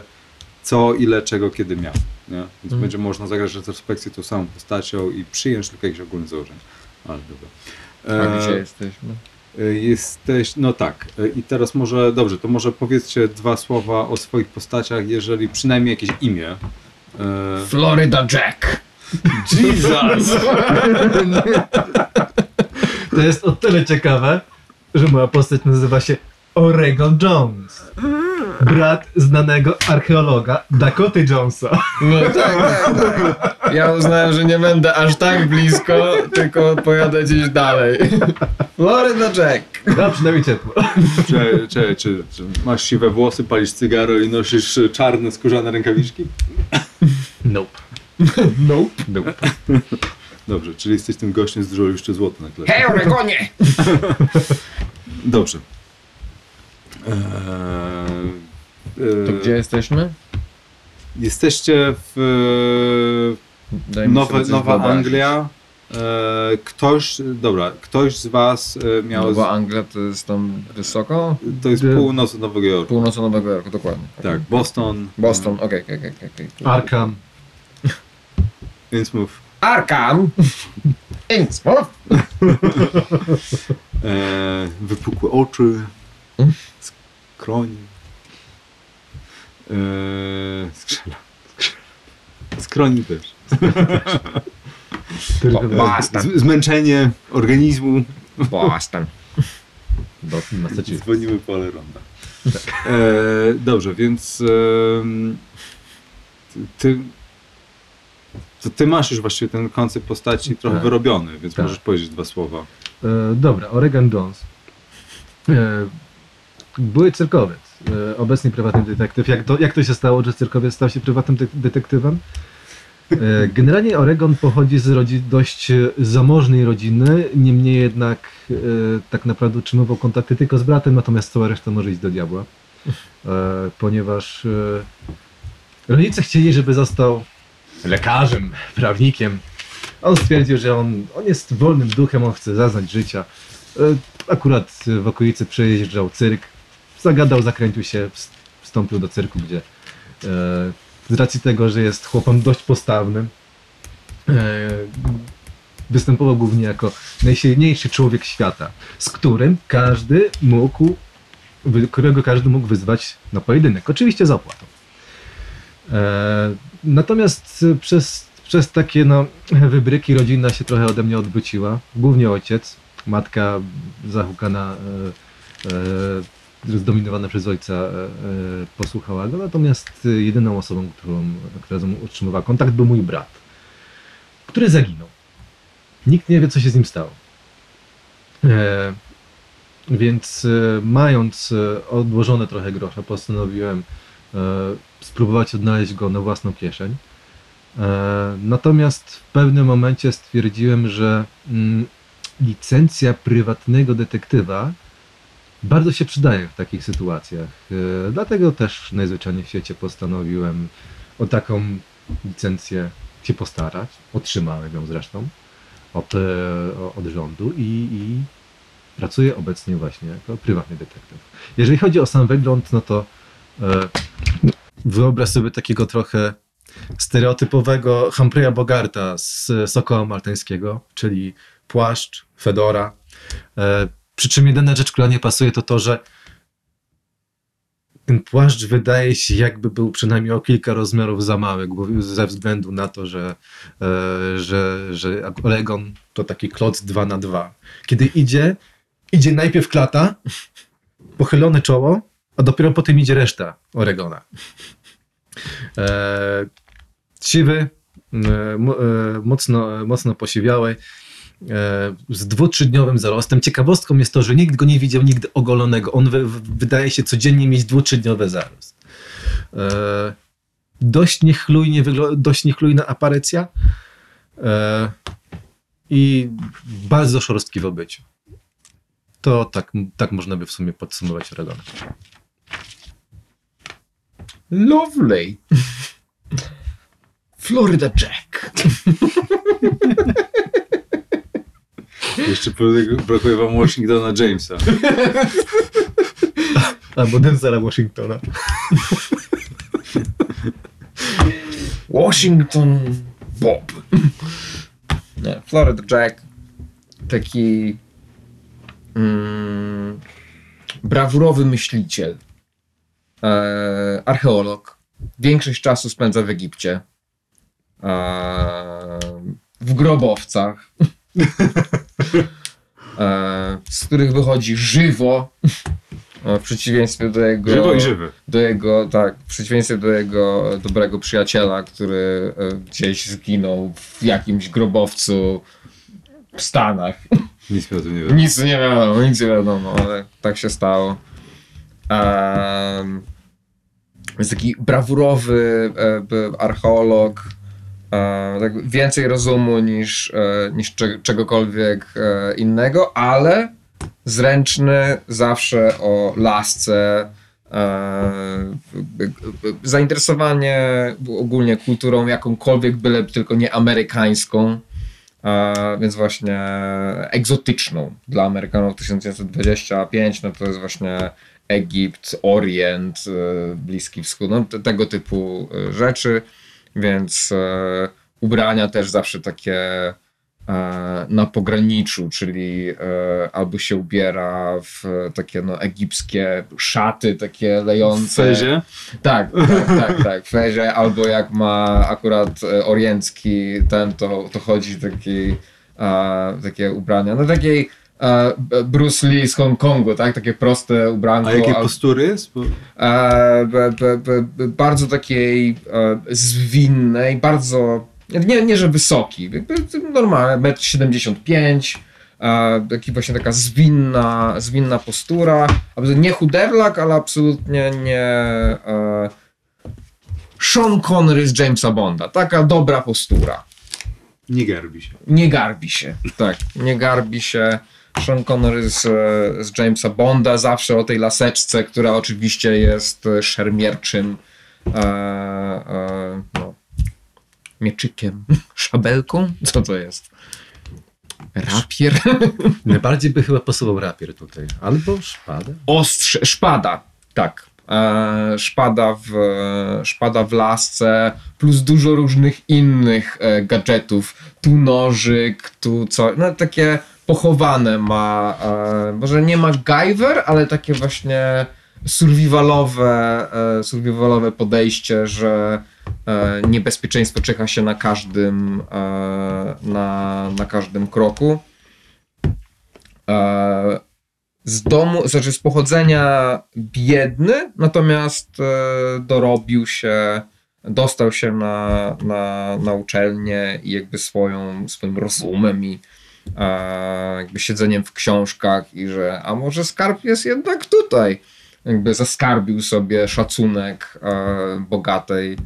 co, ile, czego, kiedy miał. Nie? Więc Mhm. będzie można zagrać retrospekcję tą samą postacią i przyjąć tylko jakieś ogólne założenia. Ale dobra. A E, gdzie jesteśmy? e, Jesteś, no tak. E, I teraz może, dobrze, to może powiedzcie dwa słowa o swoich postaciach, jeżeli przynajmniej jakieś imię. E, Florida Jack. Jesus! To jest o tyle ciekawe, że moja postać nazywa się Oregon Jones. Brat znanego archeologa Dakoty Jonesa. No tak, tak, tak. Ja uznałem, że nie będę aż tak blisko, tylko pojadę gdzieś dalej. Florida Jack. No przynajmniej ciepło. Czy, czy, czy, czy masz siwe włosy, palisz cygaro i nosisz e, czarne skórzane rękawiczki? Nope. Nope. Nope. Dobrze, czyli jesteś tym gościem z dużo jeszcze złoto na klasie. Hej, Oregonie! Dobrze. Eee, To eee, gdzie jesteśmy? Jesteście w Daj mi Nowe, Nowa wyobrazić. Anglia. E, ktoś, dobra, ktoś z was e, miał... Nowa Anglia to jest tam wysoko? To jest Gdy- północ Nowego Jorku. Północ Nowego Jorku, dokładnie. Tak, Boston. Boston, okej, okej, okej. okej. Arkham. Więc mów. Arkham! Innsmouth! E, wypukłe oczy. Skronie. E, skrzela. Skroni też. Tylko. Z, zmęczenie organizmu. Boston. do. Dzwonimy po Aleronda. E, dobrze, więc ty, ty, to ty masz już właściwie ten koncept postaci trochę Tak. wyrobiony, więc Tak. możesz powiedzieć dwa słowa. E, dobra, Oregon Jones. Były cyrkowiec, e, obecnie prywatny detektyw. Jak to, jak to się stało, że cyrkowiec stał się prywatnym de- detektywem? E, generalnie Oregon pochodzi z rodzi- dość e, zamożnej rodziny, niemniej jednak e, tak naprawdę utrzymywał kontakty tylko z bratem, natomiast cała reszta może iść do diabła. E, ponieważ e, rodzice chcieli, żeby został lekarzem, prawnikiem, on stwierdził, że on, on jest wolnym duchem, on chce zaznać życia. Akurat w okolicy przejeżdżał cyrk, zagadał, zakręcił się, ws- wstąpił do cyrku, gdzie e, z racji tego, że jest chłopem dość postawnym, e, występował głównie jako najsilniejszy człowiek świata, z którym każdy mógł, którego każdy mógł wyzwać na pojedynek. Oczywiście z opłatą. E, natomiast przez, przez takie no, wybryki rodzina się trochę ode mnie odwróciła. Głównie ojciec, matka zahukana, e, e, zdominowana przez ojca, e, e, posłuchała go. Natomiast e, jedyną osobą, którą, która z nim utrzymywała kontakt, był mój brat, który zaginął. Nikt nie wie, co się z nim stało. Więc mając odłożone trochę grosza, postanowiłem spróbować odnaleźć go na własną kieszeń. Natomiast w pewnym momencie stwierdziłem, że mm, licencja prywatnego detektywa bardzo się przydaje w takich sytuacjach. E, dlatego też najzwyczajniej w świecie postanowiłem o taką licencję się postarać. Otrzymałem ją zresztą od, e, od rządu i, i pracuję obecnie właśnie jako prywatny detektyw. Jeżeli chodzi o sam wygląd, no to e, wyobraź sobie takiego trochę stereotypowego Humphreya Bogarta z Sokoła Maltańskiego, czyli płaszcz, fedora. Przy czym jedyna rzecz, która nie pasuje, to to, że ten płaszcz wydaje się jakby był przynajmniej o kilka rozmiarów za mały, ze względu na to, że, e, że, że Oregon to taki kloc 2 na 2 Kiedy idzie, idzie najpierw klata, pochylone czoło, a dopiero potem idzie reszta Oregona. E, siwy, e, mo- mocno, mocno posiwiały, z dwu-trzydniowym zarostem. Ciekawostką jest to, że nikt go nie widział nigdy ogolonego. On wy, wydaje się codziennie mieć dwu-trzydniowy zarost. E, dość, niechlujnie wygl- dość niechlujna aparycja e, i bardzo szorstki w obyciu. To tak, tak można by w sumie podsumować Oregona. Lovely. Florida Jack. Jeszcze po- brakuje wam Washingtona Jamesa. Albo Denzela Washingtona. Washington Bob. Nie, Florida Jack. Taki mm, brawurowy myśliciel. E, archeolog. Większość czasu spędza w Egipcie. E, w grobowcach. E, z których wychodzi żywo. E, W przeciwieństwie do jego Żywo i żywy. do jego, tak, w przeciwieństwie do jego dobrego przyjaciela, który e, gdzieś zginął w jakimś grobowcu w Stanach. Nic mi o tym nie wiem. Nic nie wiadomo, nic nie wiadomo, ale tak się stało. Um, jest taki brawurowy archeolog, tak więcej rozumu niż, e, niż cze- czegokolwiek e, innego, ale zręczny zawsze o lasce, e, zainteresowanie ogólnie kulturą jakąkolwiek, byle tylko nie amerykańską. E, więc właśnie egzotyczną dla Amerykanów 1925, no to jest właśnie Egipt, Orient, e, Bliski Wschód, no te, tego typu e, rzeczy, więc e, ubrania też zawsze takie e, na pograniczu, czyli e, albo się ubiera w takie no, egipskie szaty, takie lejące. Tak, tak, tak, tak, w fezie, albo jak ma akurat e, oriencki ten, to, to chodzi taki, e, takie ubrania, no takiej Bruce Lee z Hongkongu, tak, takie proste ubranko. A jakie postury e, bardzo takiej e, zwinnej, bardzo, nie, nie że wysoki, jakby normalny, 1,75 m, taki właśnie taka zwinna, zwinna postura, nie chuderlak, ale absolutnie nie e, Sean Connery z Jamesa Bonda, taka dobra postura. Nie garbi się. Nie garbi się, tak, nie garbi się. Sean Connery z, z Jamesa Bonda, zawsze o tej laseczce, która oczywiście jest e, szermierczym e, e, no, mieczykiem, szabelką. Co to jest? Rapier? Najbardziej by chyba pasował rapier tutaj. Albo szpada. Ostrze, szpada, tak. E, szpada, w, szpada w lasce, plus dużo różnych innych e, gadżetów. Tu nożyk, tu co, no takie pochowane ma, e, może nie ma Guyver, ale takie właśnie survivalowe, e, survivalowe podejście, że e, niebezpieczeństwo czeka się na każdym, e, na, na każdym kroku. E, z domu, znaczy z pochodzenia biedny, natomiast e, dorobił się, dostał się na, na, na uczelnię i jakby swoją, swoim rozumem i jakby siedzeniem w książkach i że a może skarb jest jednak tutaj. Jakby zaskarbił sobie szacunek e, bogatej,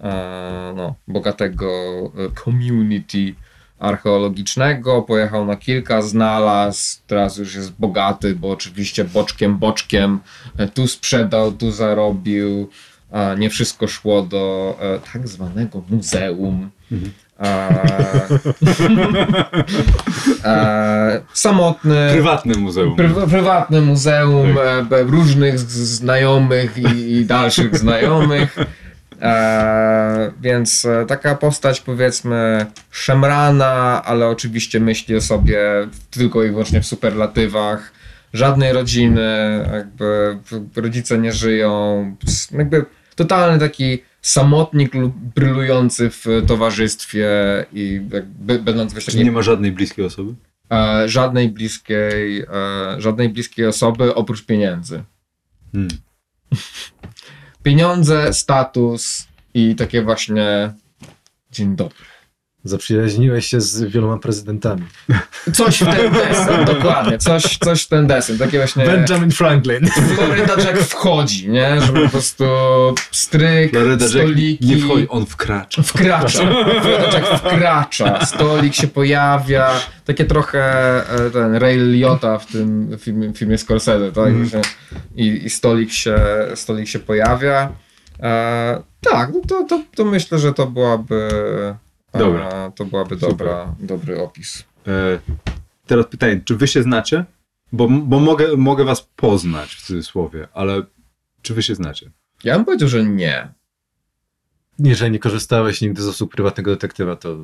e, no, bogatego e, community archeologicznego, pojechał na kilka, znalazł, teraz już jest bogaty, bo oczywiście boczkiem, boczkiem, e, tu sprzedał, tu zarobił, nie wszystko szło do e, tak zwanego muzeum. E, e, samotny, Prywatne muzeum. Pryw- prywatne muzeum e, be- różnych znajomych i, i dalszych znajomych. E, więc e, taka postać powiedzmy szemrana, ale oczywiście myśli o sobie tylko i wyłącznie w superlatywach. Żadnej rodziny, jakby rodzice nie żyją. Jakby totalny taki samotnik lub brylujący w towarzystwie i jakby będąc wiesz, Czy takim nie ma żadnej bliskiej osoby? e, żadnej bliskiej, e, żadnej bliskiej osoby oprócz pieniędzy. Hmm. Pieniądze, status i takie właśnie dzień dobry. Zaprzyjaźniłeś się z wieloma prezydentami. Coś w ten desen, dokładnie, coś, coś w ten desen, takie właśnie Benjamin Franklin. Florida Jack wchodzi, nie, że po prostu stryk, Florida Jack stoliki, nie wchodzi, on wkracza. Wkracza. Florida Jack wkracza. Stolik się pojawia. Takie trochę e, ten Ray Liotta w tym filmie, filmie Scorsese, tak? Że- I, I stolik się, stolik się pojawia. E, tak, no to, to, to myślę, że to byłaby. Dobra. to byłaby dobra, dobry opis. E, teraz pytanie, czy wy się znacie? Bo, bo mogę, mogę was poznać w cudzysłowie, ale czy wy się znacie? Ja bym powiedział, że nie. Jeżeli nie korzystałeś nigdy z usług prywatnego detektywa, to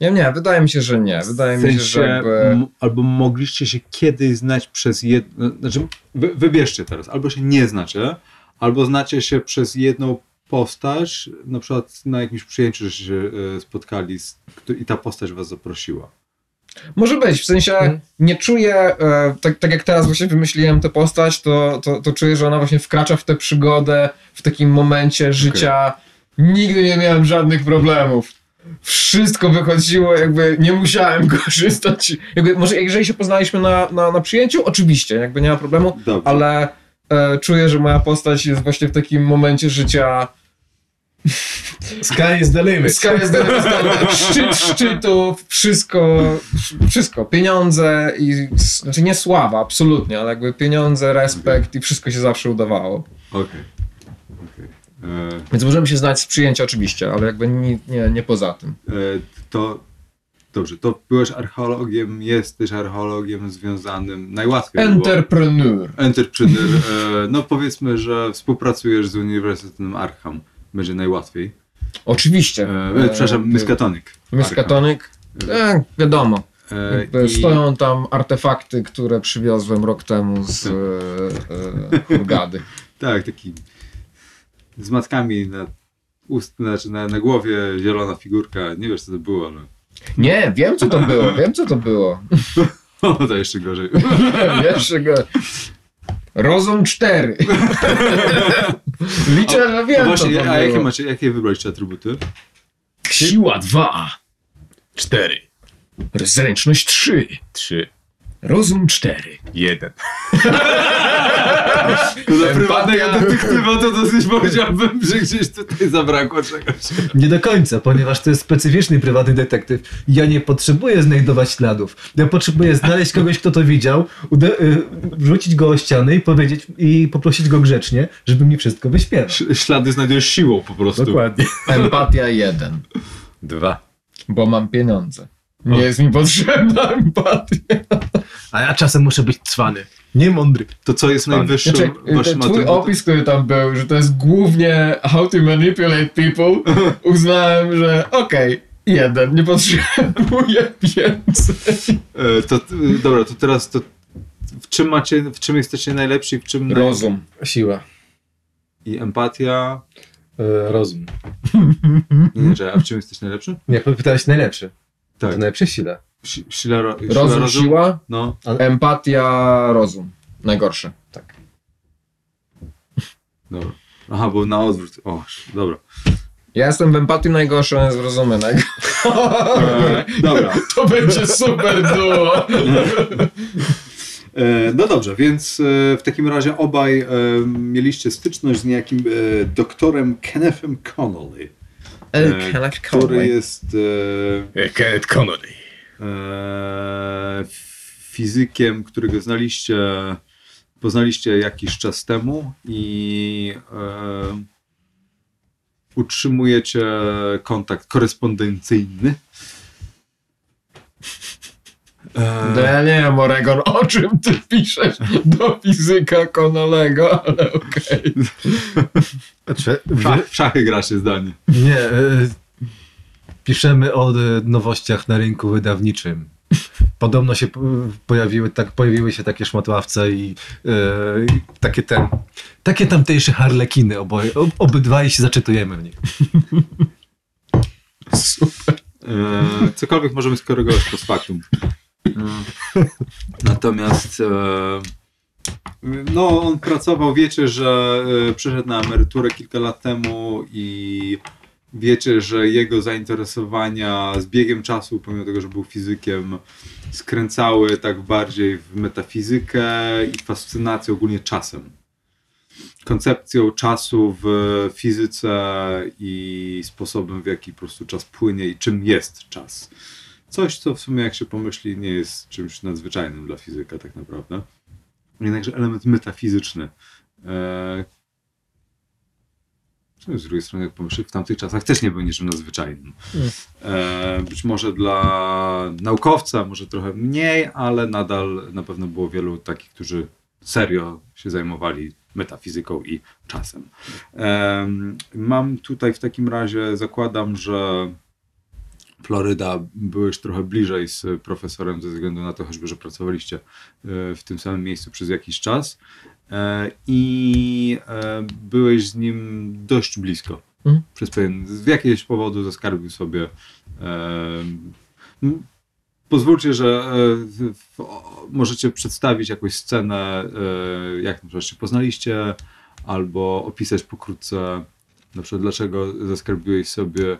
Nie, nie, wydaje mi się, że nie. Wydaje w mi się, sensie, że jakby... albo mogliście się kiedyś znać przez jedno, znaczy wy, wybierzcie teraz, albo się nie znacie, albo znacie się przez jedną postać, na przykład na jakimś przyjęciu, że się e, spotkali z, i ta postać was zaprosiła. Może być, w sensie Mhm. nie czuję, e, tak, tak jak teraz właśnie wymyśliłem tę postać, to, to, to czuję, że ona właśnie wkracza w tę przygodę w takim momencie życia. Nigdy nie miałem żadnych problemów. Wszystko wychodziło, jakby nie musiałem korzystać. Jakby, może jeżeli się poznaliśmy na, na, na przyjęciu, oczywiście, jakby nie ma problemu, Dobrze. ale czuję, że moja postać jest właśnie w takim momencie życia sky is the limit. Sky is the limit. Szczyt szczytów, wszystko, wszystko. Pieniądze i, znaczy nie sława, absolutnie, ale jakby pieniądze, respekt i wszystko się zawsze udawało. Okej. Okej. E, Więc możemy się znać z przyjęcia oczywiście, ale jakby nie, nie, nie poza tym. E, to, dobrze, to byłeś archeologiem, jesteś archeologiem związanym, najłatwiej było. Entrepreneur. Entrepreneur. E, no powiedzmy, że współpracujesz z Uniwersytetem Arkham. Będzie najłatwiej. Oczywiście. E, e, przepraszam, Miskatonic. Miskatonic. E, wiadomo. E, i- Stoją tam artefakty, które przywiozłem rok temu z e, e, Hurgady. Tak, taki z matkami na ust, znaczy na, na głowie zielona figurka. Nie wiesz co to było, ale Nie, wiem co to było, wiem co to było. o, to jeszcze gorzej. Jeszcze go. Rozum 4. Liczę, że wiem A właśnie, co to a jakie macie, jakie wybraliście atrybuty? Siła 2. 4. Zręczność 3. 3. Rozum 4. 1. No dla Empatia. prywatnego detektywa to dosyć powiedziałbym, że gdzieś tutaj zabrakło czegoś. Nie do końca, ponieważ to jest specyficzny prywatny detektyw. Ja nie potrzebuję znajdować śladów. Ja potrzebuję znaleźć kogoś, kto to widział, ude- y, wrzucić go o ścianę i powiedzieć i poprosić go grzecznie, żeby mi wszystko wyśpiewał. Ś- Ślady znajdujesz siłą po prostu. Dokładnie. Empatia 1. 2. Bo mam pieniądze. Nie jest mi potrzebna empatia. A ja czasem muszę być cwany. Nie mądry. To co jest najwyższym Znaczy, waszym ten twój atrybutem? opis, który tam był, że to jest głównie how to manipulate people, uznałem, że okej, jeden, nie potrzebuję więcej. E, To, e, dobra, to teraz to w czym macie, w czym jesteście najlepsi, w czym Rozum. Siła. i empatia? E, rozum. Nie, nie, że- a w czym jesteś najlepszy? Nie, pytałeś najlepszy. Tak. To najlepsze sile. Si- Sila, ro, sila Rozum, siła, No. empatia, rozum. Najgorsze. Tak. Dobra. Aha, bo na odwrót. O, dobra. Ja jestem w empatii najgorszy, on jest w rozumie najgorszy. Dobra. To będzie super duo. E, no dobrze, więc e, w takim razie obaj e, mieliście styczność z niejakim doktorem Kennethem Connolly, e, który jest e, Kenneth Connolly. e, fizykiem, którego znaliście, poznaliście jakiś czas temu i e, utrzymujecie kontakt korespondencyjny. E, No ja nie wiem, Oregon, o czym ty piszesz do fizyka Connolego, ale okej. Znaczy, w, szach, w szachy gra się zdanie. Nie, e, piszemy o e, nowościach na rynku wydawniczym. Podobno się po- pojawiły, tak, pojawiły się takie szmatławce i, e, i takie ten, takie tamtejsze harlekiny oboje, ob, obydwaj się zaczytujemy w nich. E, cokolwiek możemy skorygować post factum. E, Natomiast e, no, on pracował, wiecie, że e, przyszedł na emeryturę kilka lat temu i wiecie, że jego zainteresowania z biegiem czasu, pomimo tego, że był fizykiem, skręcały tak bardziej w metafizykę i fascynację ogólnie czasem. Koncepcją czasu w fizyce i sposobem, w jaki po prostu czas płynie i czym jest czas. Coś, co w sumie, jak się pomyśli, nie jest czymś nadzwyczajnym dla fizyka, tak naprawdę. Jednakże element metafizyczny. E... Z drugiej strony, jak pomyśli, w tamtych czasach też nie był niczym nadzwyczajnym. E... Być może dla naukowca, może trochę mniej, ale nadal na pewno było wielu takich, którzy serio się zajmowali metafizyką i czasem. Em, Mam tutaj w takim razie, zakładam, że Floryda byłeś trochę bliżej z profesorem ze względu na to, choćby, że pracowaliście e, w tym samym miejscu przez jakiś czas e, i e, byłeś z nim dość blisko. Mhm. Przez pewien, z jakiegoś powodu zaskarbił sobie Pozwólcie, że w- w- o- możecie przedstawić jakąś scenę, jak na przykład się poznaliście, albo opisać pokrótce, na przykład dlaczego zaskarbiłeś sobie,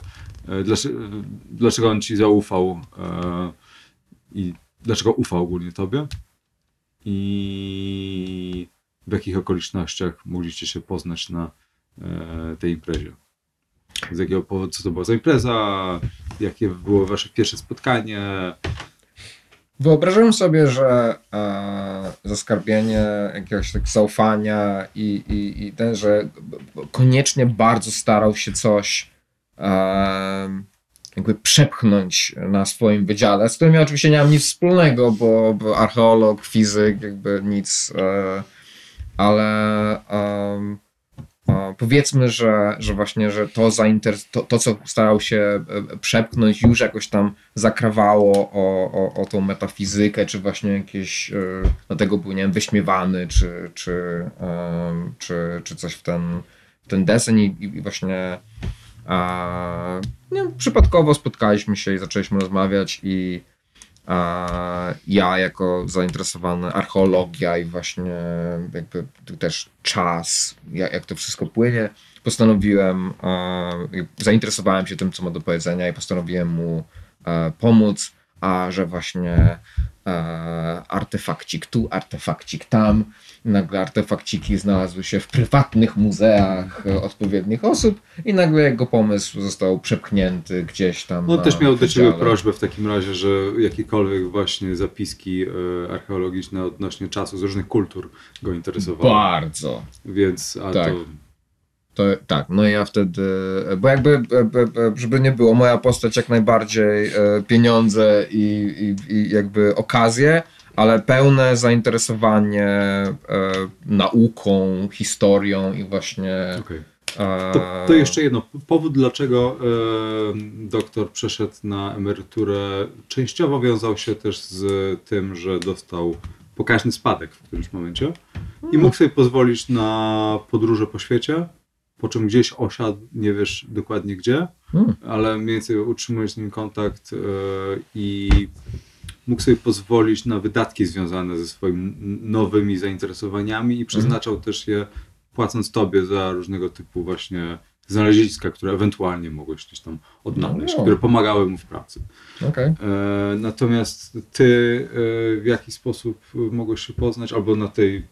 dlaczego, dlaczego on ci zaufał e, i dlaczego ufał ogólnie tobie? I w jakich okolicznościach mogliście się poznać na e, tej imprezie. Z jakiego powodu, co to była za impreza, jakie było wasze pierwsze spotkanie, Wyobrażam sobie, że e, zaskarbienie jakiegoś tak zaufania i, i, i ten, że koniecznie bardzo starał się coś e, jakby przepchnąć na swoim wydziale, z którym ja oczywiście nie mam nic wspólnego, bo, bo archeolog, fizyk, jakby nic, e, ale powiedzmy, że, że właśnie, że to, zainter- to, to, co starał się e, przepchnąć, już jakoś tam zakrawało o, o, o tą metafizykę, czy właśnie jakieś, e, dlatego był, nie wiem, wyśmiewany, czy, czy, czy, czy coś w ten, w ten desen i, i właśnie nie, wiem, przypadkowo spotkaliśmy się i zaczęliśmy rozmawiać i ja jako zainteresowany archeologia i właśnie jakby też czas, jak, to wszystko płynie, postanowiłem, zainteresowałem się tym, co ma do powiedzenia i postanowiłem mu pomóc, a że właśnie e, artefakcik tu, artefakcik tam, nagle artefakciki znalazły się w prywatnych muzeach e, odpowiednich osób i nagle jego pomysł został przepchnięty gdzieś tam On też miał do ciebie prośbę w takim razie, że jakiekolwiek właśnie zapiski e, archeologiczne odnośnie czasu z różnych kultur go interesowały. Bardzo. Więc a Tak. to To, tak, no i ja wtedy, bo jakby, żeby nie było, moja postać jak najbardziej e, pieniądze i, i, i jakby okazje, ale pełne zainteresowanie e, nauką, historią i właśnie... okej. e, To, to jeszcze jedno. Powód, dlaczego e, doktor przeszedł na emeryturę, częściowo wiązał się też z tym, że dostał pokaźny spadek w którymś momencie i mógł sobie pozwolić na podróże po świecie, po czym gdzieś osiadł, nie wiesz dokładnie gdzie, Hmm. ale mniej więcej utrzymujesz z nim kontakt e, i mógł sobie pozwolić na wydatki związane ze swoimi nowymi zainteresowaniami i przeznaczał też je płacąc tobie za różnego typu właśnie znaleziska, które ewentualnie mogłeś gdzieś tam odnaleźć, No. które pomagały mu w pracy. Okej. E, natomiast ty e, w jaki sposób mogłeś się poznać, albo na tej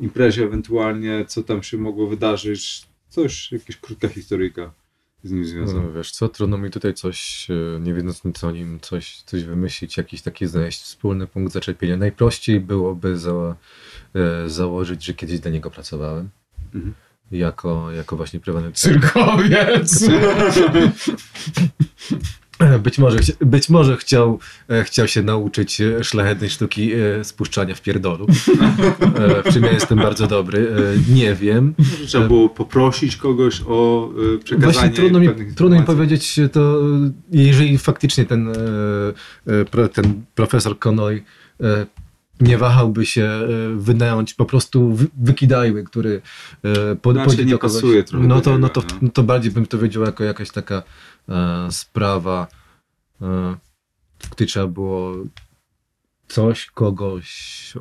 imprezie ewentualnie, co tam się mogło wydarzyć, coś, jakaś krótka historyjka z nim związana. No, wiesz co, trudno mi tutaj coś, e, nie wiedząc nic o nim, coś, coś wymyślić, jakiś taki znaleźć wspólny punkt zaczepienia. Najprościej byłoby za, e, założyć, że kiedyś dla niego pracowałem. Mhm. Jako, jako właśnie prywatny Cyrkowiec! Być może, być może chciał, e, chciał się nauczyć e, szlachetnej sztuki e, spuszczania w pierdolu. W czym ja jestem bardzo dobry. Nie wiem. Trzeba było poprosić kogoś o przekazanie Właśnie trudno mi, trudno mi powiedzieć to, jeżeli faktycznie ten, ten profesor Connoy nie wahałby się wynająć po prostu wy- wykidajły, który pod, Znaczy, nie pasuje trochę no to, tego, no, to, no. to bardziej bym to wiedział jako jakaś taka sprawa, e, w której trzeba było coś, kogoś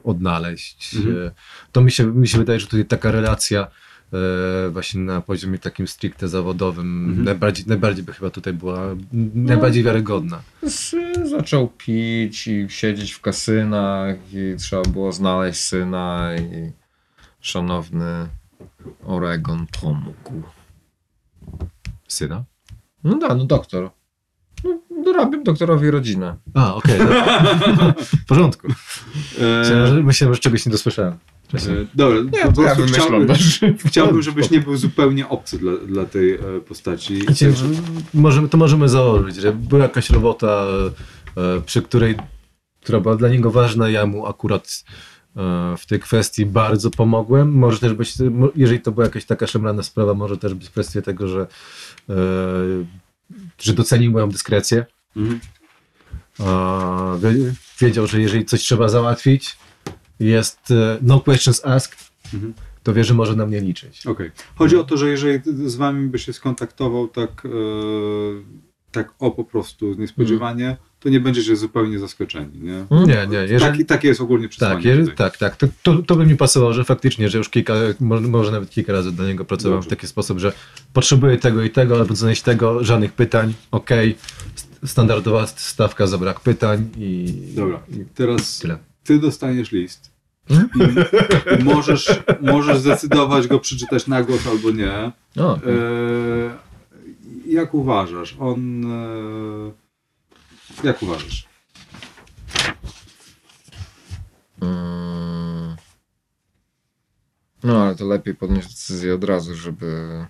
odnaleźć. Mhm. E, To mi się, mi się wydaje, że tutaj taka relacja e, właśnie na poziomie takim stricte zawodowym Mhm. najbardziej, najbardziej by chyba tutaj była m, najbardziej wiarygodna. Z- Zaczął pić i siedzieć w kasynach i trzeba było znaleźć syna i szanowny Oregon pomógł. syna. No da, no doktor. No, dorabiam doktorowi rodzinę. A, okej. dobra. w porządku. E, Myślałem, że, czegoś nie dosłyszałem. e, dobra, Nie, po to ja chciałbym, chciałbym, żebyś nie był zupełnie obcy dla, dla tej e, postaci. Wiecie, możemy, to możemy założyć, że była jakaś robota, e, przy której, która była dla niego ważna, ja mu akurat w tej kwestii bardzo pomogłem. Może też być, jeżeli to była jakaś taka szemrana sprawa, może też być kwestia tego, że, że docenił moją dyskrecję. Mhm. E, wie- Wiedział, że jeżeli coś trzeba załatwić, jest e, no questions asked, Mhm. to wie, że może na mnie liczyć. Okej. Chodzi o to, że jeżeli z wami by się skontaktował tak, e, tak o po prostu niespodziewanie, to nie będziecie zupełnie zaskoczeni, nie? Nie, nie. Jeżeli, Taki, takie jest ogólnie przesłanie. Tak, tak, tak. To, to, to by mi pasowało, że faktycznie, że już kilka, może, nawet kilka razy do niego pracowałem Dobrze. w taki sposób, że potrzebuję tego i tego, albo znaleźć tego, żadnych pytań, okej, st- standardowa stawka za brak pytań i, Dobra, i teraz tyle. ty dostaniesz list. Hmm? I możesz, możesz zdecydować go przeczytać na głos albo nie. O, E, jak uważasz? On. E, jak uważasz? Mm. No, ale to lepiej podjąć decyzję od razu, żeby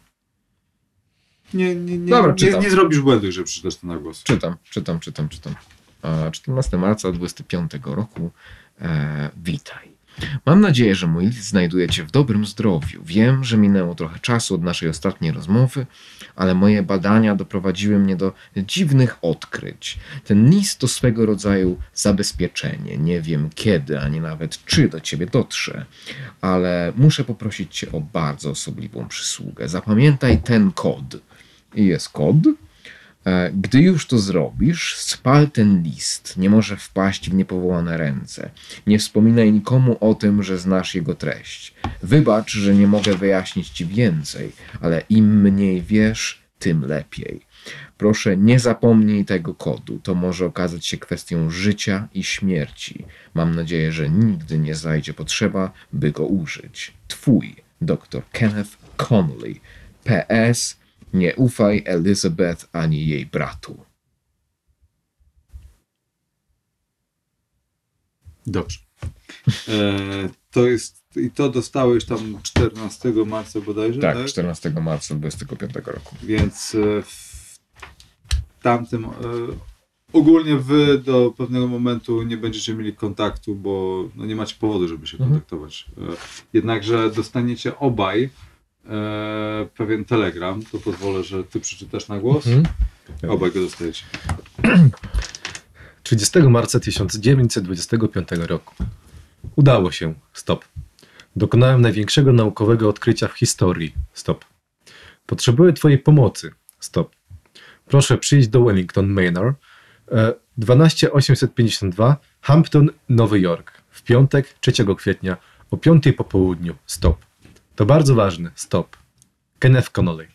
Nie, nie, nie, Dobra, nie, nie zrobisz błędu, jeżeli przeczytasz to na głos. Czytam, czytam, czytam, czytam. E, 14 marca 25 roku. E, witaj. Mam nadzieję, że mój list znajduje Cię w dobrym zdrowiu. Wiem, że minęło trochę czasu od naszej ostatniej rozmowy, ale moje badania doprowadziły mnie do dziwnych odkryć. Ten list to swego rodzaju zabezpieczenie. Nie wiem kiedy, ani nawet czy do Ciebie dotrze, ale muszę poprosić Cię o bardzo osobliwą przysługę. Zapamiętaj ten kod. I jest kod. E, Gdy już to zrobisz, spal ten list. Nie może wpaść w niepowołane ręce. Nie wspominaj nikomu o tym, że znasz jego treść. Wybacz, że nie mogę wyjaśnić ci więcej, ale im mniej wiesz, tym lepiej. Proszę, nie zapomnij tego kodu. To może okazać się kwestią życia i śmierci. Mam nadzieję, że nigdy nie zajdzie potrzeba, by go użyć. Twój dr Kenneth Connolly. PS. Nie ufaj Elizabeth ani jej bratu. Dobrze. E, to jest, i to dostałeś tam 14 marca bodajże, tak? Tak, 14 marca 25 roku. Więc e, w tamtym, e, ogólnie wy do pewnego momentu nie będziecie mieli kontaktu, bo no nie macie powodu, żeby się Mhm. kontaktować. E, jednakże dostaniecie obaj e, pewien telegram, to pozwolę, że ty przeczytasz na głos. Mhm. Obaj go dostajecie. 30 marca 1925 roku. Udało się. Stop. Dokonałem największego naukowego odkrycia w historii. Stop. Potrzebuję Twojej pomocy. Stop. Proszę przyjść do Wellington Manor, e, 12852 Hampton, Nowy Jork, w piątek 3 kwietnia o 5 po południu. Stop. To bardzo ważne. Stop. Kenneth Connolly.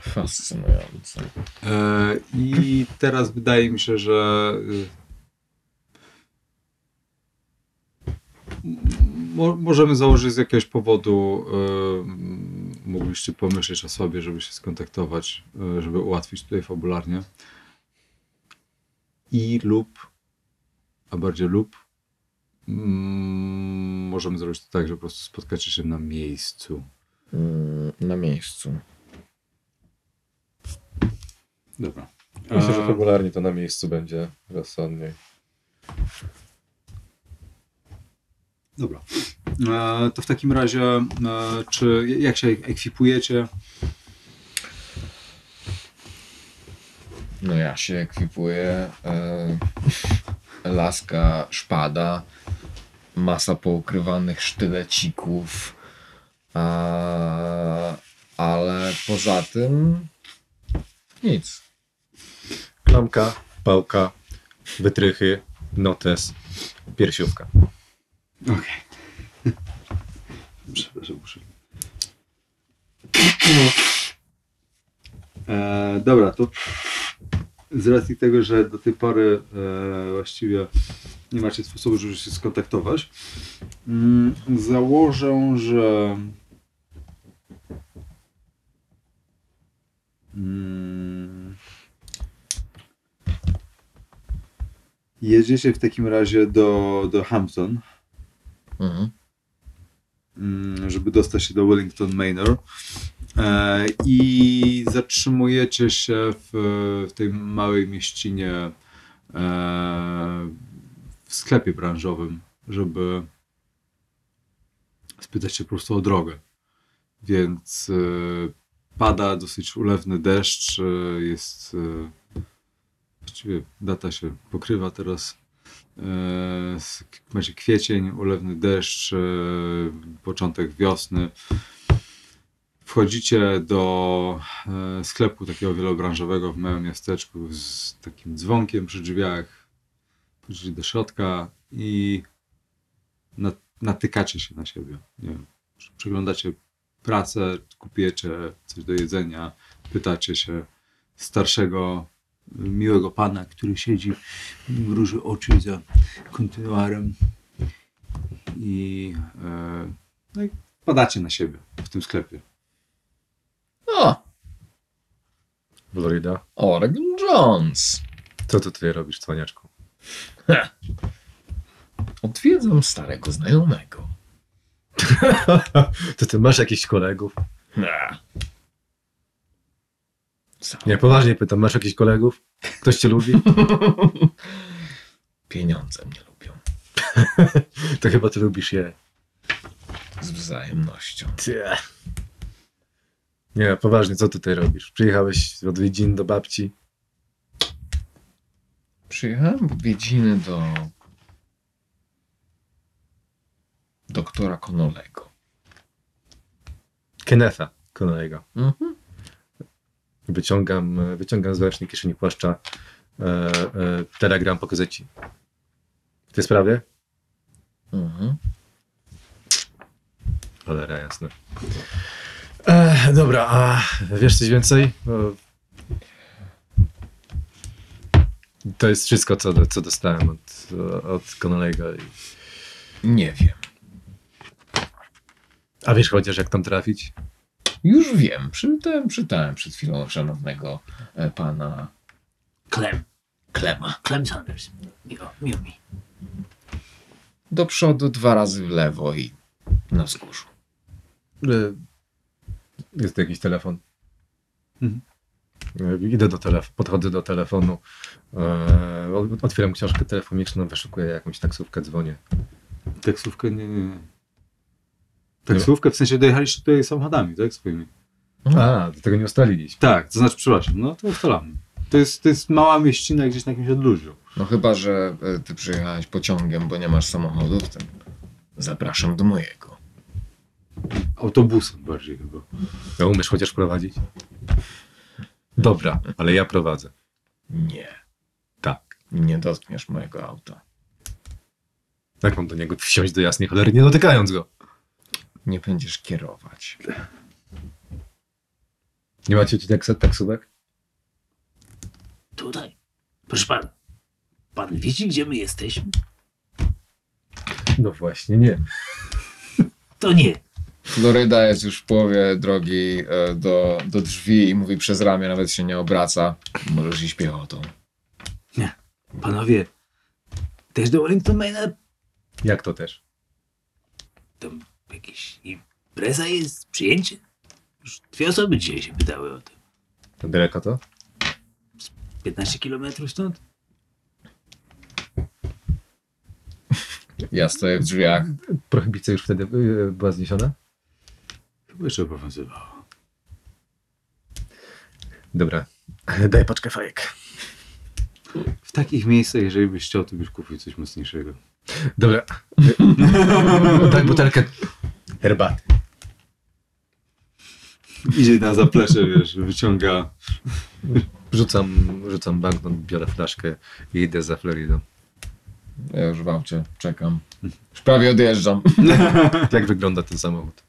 Fascynujące. E, I teraz wydaje mi się, że y, mo, możemy założyć z jakiegoś powodu, y, mogliście pomyśleć o sobie, żeby się skontaktować, y, żeby ułatwić tutaj fabularnie. I lub, a bardziej lub, mm, możemy zrobić to tak, że po prostu spotkacie się na miejscu. Mm, Na miejscu. Dobra. Myślę, że E, fabularnie to na miejscu będzie rozsądniej. Dobra. E, to w takim razie, e, czy jak się ekwipujecie? No ja się ekwipuję. E, laska, szpada, masa poukrywanych sztylecików. A, ale poza tym nic. Klamka, pałka, wytrychy, notes, piersiówka. Okej. Przepraszam, muszę. E, dobra, to z racji tego, że do tej pory e, właściwie nie macie sposobu, żeby się skontaktować, mm, założę, że mm, jedziecie w takim razie do, do Hampton. Mhm. mm, żeby dostać się do Wellington Manor. E, I zatrzymujecie się w, w tej małej mieścinie e, w sklepie branżowym, żeby spytać się po prostu o drogę. Więc e, pada dosyć ulewny deszcz, jest właściwie data się pokrywa teraz macie kwiecień, ulewny deszcz, początek wiosny. Wchodzicie do e, sklepu takiego wielobranżowego w małym miasteczku z takim dzwonkiem przy drzwiach. Wchodzicie do środka i na- natykacie się na siebie. Nie wiem, przeglądacie pracę, kupujecie coś do jedzenia, pytacie się starszego, miłego pana, który siedzi, mruży oczy za kontynuarem i, e, no i padacie na siebie w tym sklepie. O, Florida. Oregon Jones. Co ty tutaj robisz, cwaniaczku? Odwiedzam starego znajomego. To ty masz jakichś kolegów? Nie. Nie, poważnie pytam, masz jakichś kolegów? Ktoś cię lubi? Pieniądze mnie lubią. To chyba ty lubisz je. Z wzajemnością. Ty. Nie, poważnie, co tutaj robisz? Przyjechałeś w odwiedzin do babci? Przyjechałem w odwiedziny do doktora Konolego. Kennetha Connelly'ego. Mhm. Wyciągam, wyciągam z wewnętrznej kieszeni płaszcza e, e, telegram po gazeci. W tej sprawie? Mhm. Cholera jasne. E, dobra, a wiesz coś więcej? To jest wszystko, co, co dostałem od, od Connelly'ego. i- Nie wiem. A wiesz chociaż, jak tam trafić? Już wiem. Czytałem, czytałem przed chwilą szanownego e, pana Clem. Klema. Clem Sanders. Miło, miło mi. Do przodu dwa razy w lewo i na wzgórzu. E, Jest jakiś telefon. Mhm. E, Idę do telefonu, podchodzę do telefonu, e, otwieram książkę telefoniczną, wyszukuję jakąś taksówkę, dzwonię. Taksówkę? Nie, nie, nie. Taksówkę? W sensie dojechaliście tutaj samochodami, tak? Swoimi. A, do tego nie ustaliliśmy. Tak, to znaczy, przepraszam, no to ustalamy. To jest, to jest mała mieścina gdzieś na jakimś odludziu. No chyba, że e, ty przyjechałeś pociągiem, bo nie masz samochodu, to zapraszam do mojego. Autobusem bardziej chyba. No, umiesz chociaż prowadzić? Dobra, ale ja prowadzę. Nie. Tak. Nie dotkniesz mojego auta. Jak mam do niego wsiąść do jasnej cholery, nie dotykając go? Nie będziesz kierować. Nie macie ci taks taksówek? Tutaj. Proszę pana. Pan widzi, gdzie my jesteśmy? No właśnie, nie. To nie. Floryda jest już w połowie drogi e, do, do drzwi i mówi przez ramię, nawet się nie obraca. Możesz iść piechotą. Nie. Panowie, też do Wellington Maina? Jak to też? Tam jakieś impreza jest, przyjęcie? Już dwie osoby dzisiaj się pytały o to. To daleko to? 15 kilometrów stąd? Ja stoję w drzwiach. Prohibicja już wtedy y, była zniesiona? Jeszcze obowiązywało. Dobra. Daj paczkę fajek. W takich miejscach, jeżeli byś chciał, to byś kupił coś mocniejszego. Dobra. Daj butelkę herbaty. Idzie na zaplecze, wiesz, wyciąga... Rzucam, rzucam banknot, biorę flaszkę i idę za Floridą. Ja już w aucie czekam. Już prawie odjeżdżam. Jak wygląda ten samochód?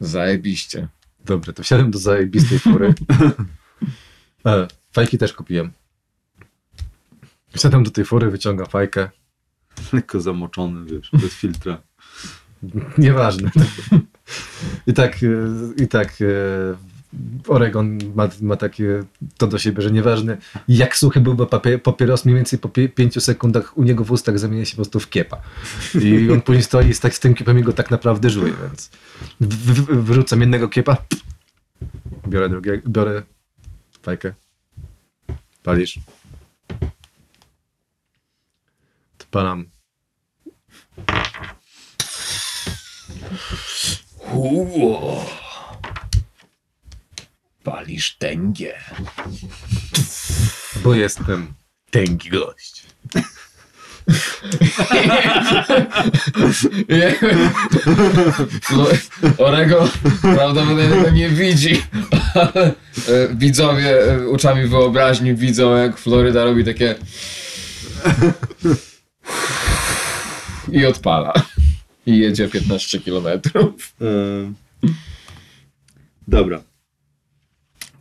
Zajebiście. Dobra, to wsiadłem do zajebistej fury. E, fajki też kupiłem. Wsiadam do tej fury, wyciągam fajkę. Lekko zamoczony, wiesz, bez filtra. Nieważne. I tak, e, i tak e, Oregon ma, ma takie to do siebie, że nieważne jak suchy byłby papie- papieros, mniej więcej po pie- pięciu sekundach u niego w ustach zamienia się po prostu w kiepa. I on później stoi z, tak, z tym kiepem i go tak naprawdę żuje, więc w, w, wyrzucam jednego kiepa, biorę drugiego, biorę fajkę, palisz. Odpalam. Uło. Palisz tęgie. Bo jestem tęgi gość. Flo- Orego prawdopodobnie tego nie widzi, ale e, widzowie e, oczami wyobraźni widzą, jak Floryda robi takie i odpala. I jedzie 15 kilometrów. E, Dobra.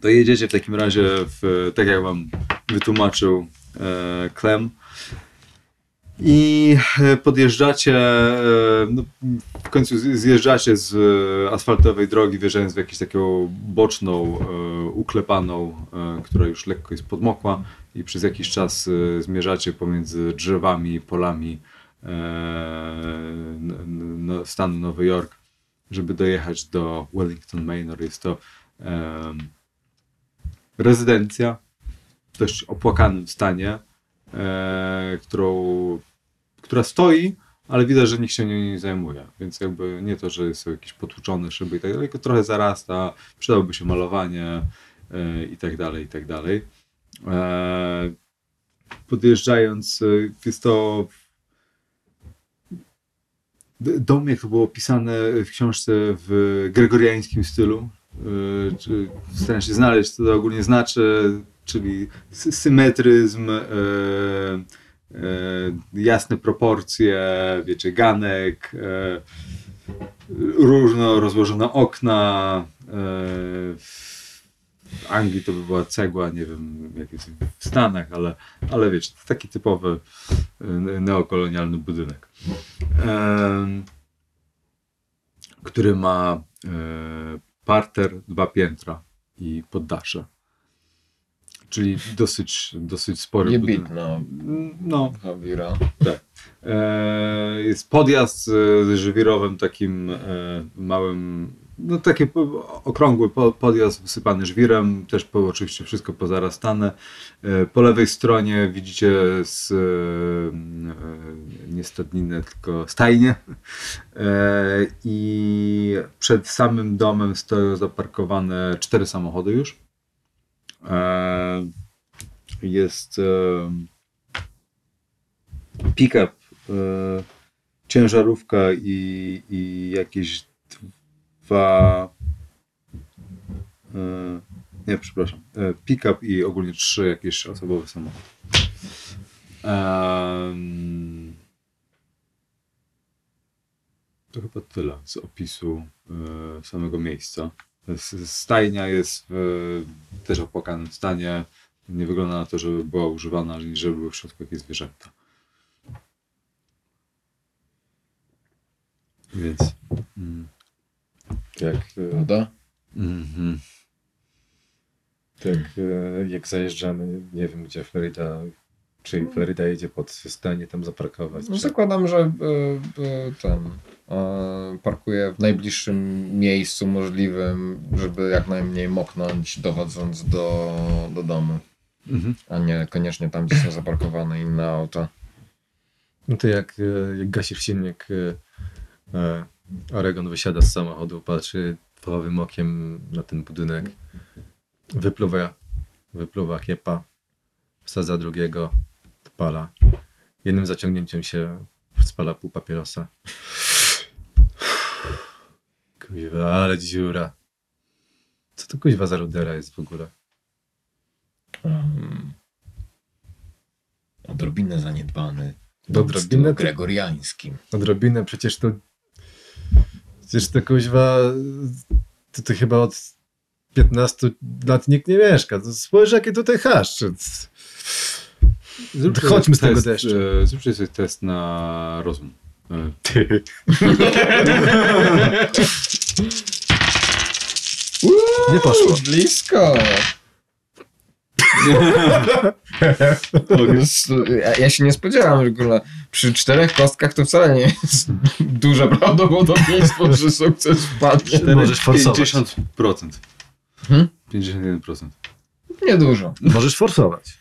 To jedziecie w takim razie, w, tak jak wam wytłumaczył e, Clem. I e, podjeżdżacie, e, no, w końcu zjeżdżacie z e, asfaltowej drogi, wjeżdżając w jakąś taką boczną, uklepaną, która już lekko jest podmokła i przez jakiś czas zmierzacie pomiędzy drzewami polami no, stanu Nowy Jork. żeby dojechać do Wellington Manor. Jest to rezydencja w dość opłakanym stanie, e, którą, która stoi, ale widać, że nikt się nią nie zajmuje. Więc jakby nie to, że są jakieś potłuczone szyby i tak dalej, tylko trochę zarasta, przydałoby się malowanie e, i tak dalej, i tak dalej. E, podjeżdżając, e, jest to dom, jak to było opisane w książce w gregoriańskim stylu. E, czy staram się znaleźć, co to ogólnie znaczy, czyli sy- symetryzm, e, e, jasne proporcje, wiecie, ganek, różno rozłożone okna. W Anglii to by była cegła, nie wiem jak jest w Stanach, ale, ale wiecie, taki typowy neokolonialny budynek. Który ma parter, dwa piętra i poddasze. Czyli dosyć, dosyć spory. Jebitno, No, Hawira. E, jest podjazd z z żwirowym takim e, małym, no taki okrągły po- podjazd wysypany żwirem, też oczywiście wszystko pozarastane. E, po lewej stronie widzicie z, e, nie stadninę, tylko stajnię. E, I przed samym domem stoją zaparkowane cztery samochody już. Jest pick-up, ciężarówka i, i jakieś dwa. E, nie, przepraszam. E, pick-up i ogólnie trzy jakieś osobowe samochody. To chyba tyle z opisu e, samego miejsca. Stajnia jest w też opłakanym stanie. Nie wygląda na to, żeby była używana, ani żeby były w środku jakieś zwierzęta. Więc. Mm, Jak, e, Woda? mhm. tak, e, jak zajeżdżamy, nie wiem gdzie Florida, czy Florida jedzie pod stanie tam zaparkować. No zakładam, że y, y, ten y, parkuję w najbliższym miejscu możliwym, żeby jak najmniej moknąć dochodząc do, do domu, Mhm. a nie koniecznie tam, gdzie są zaparkowane inne auta. No to jak, e, jak gasisz silnik, e, e, Oregon wysiada z samochodu, patrzy fałowym okiem na ten budynek, wypluwa, wypluwa kiepa, wsadza drugiego, odpala. Jednym zaciągnięciem się spala pół papierosa. Kuźwa, ale dziura. Co to kuźwa za rudera jest w ogóle? Um, odrobinę zaniedbany. Odrobinę gregoriańskim. Odrobinę, przecież to. Przecież to kuźwa. To, to chyba od 15 lat nikt nie mieszka. To spójrz, jakie tutaj haszczy. Zróbcie Chodźmy z test, tego deszczu. e, Zróbcie sobie test na rozum. E, Ty. Nie poszło. Blisko. Ja, się nie spodziewałem, że kurwa, przy czterech kostkach to wcale nie jest duże prawdopodobieństwo, że sukces wpadnie. Możesz forsować. 50%. Hmm? 51%. Niedużo. Możesz forsować.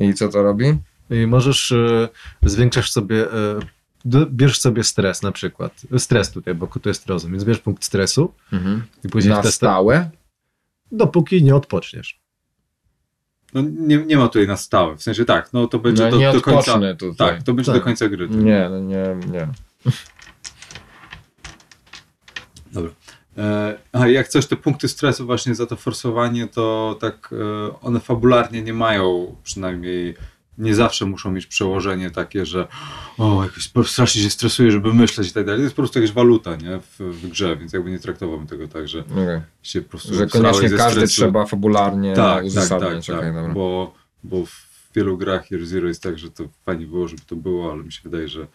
I co to robi? I możesz. E, zwiększasz sobie. E, do- bierz sobie stres na przykład. Stres tutaj, bo to jest rozum. Więc bierz punkt stresu i później Na w stałe? Dopóki nie odpoczniesz. No, nie, nie ma tutaj na stałe. W sensie tak, no to będzie No, do, do końca. tutaj. Tak, to będzie Tak. do końca gry. Nie, no nie, nie. Dobra. E, a jak coś, te punkty stresu właśnie za to forsowanie, to tak e, one fabularnie nie mają, przynajmniej nie zawsze muszą mieć przełożenie takie, że o, jakoś strasznie się stresuję, żeby myśleć i tak dalej. To jest po prostu jakaś waluta, nie? W, w grze, więc jakby nie traktowałbym tego tak, że Okej. się po prostu Że koniecznie każdy trzeba fabularnie tak, tak, tak, uzasadniać. tak, bo, bo w wielu grach Year Zero jest tak, że to fajnie było, żeby to było, ale mi się wydaje, że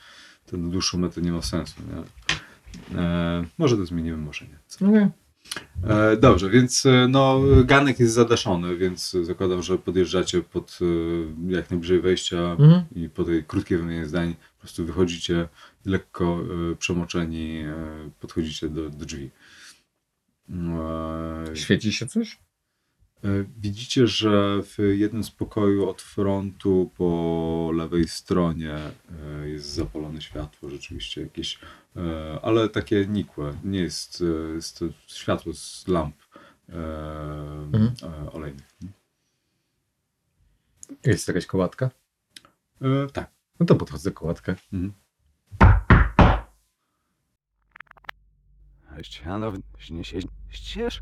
to na dłuższą metę nie ma sensu. Nie? E, może to zmienimy, może nie. Okej. E, dobrze, więc e, no, ganek jest zadaszony, więc zakładam, że podjeżdżacie pod e, jak najbliżej wejścia Mhm. i po tej krótkiej wymianie zdań po prostu wychodzicie lekko przemoczeni, podchodzicie do, do drzwi. E, Świeci się coś? E, Widzicie, że w jednym z pokoi od frontu po lewej stronie e, jest zapalone światło, rzeczywiście jakieś, e, ale takie nikłe. Nie jest, jest to światło z lamp e, olejnych. Jest jakaś kołatka? E, Tak. No to podchodzę do kołatkę. Ścianow, nie się ścież.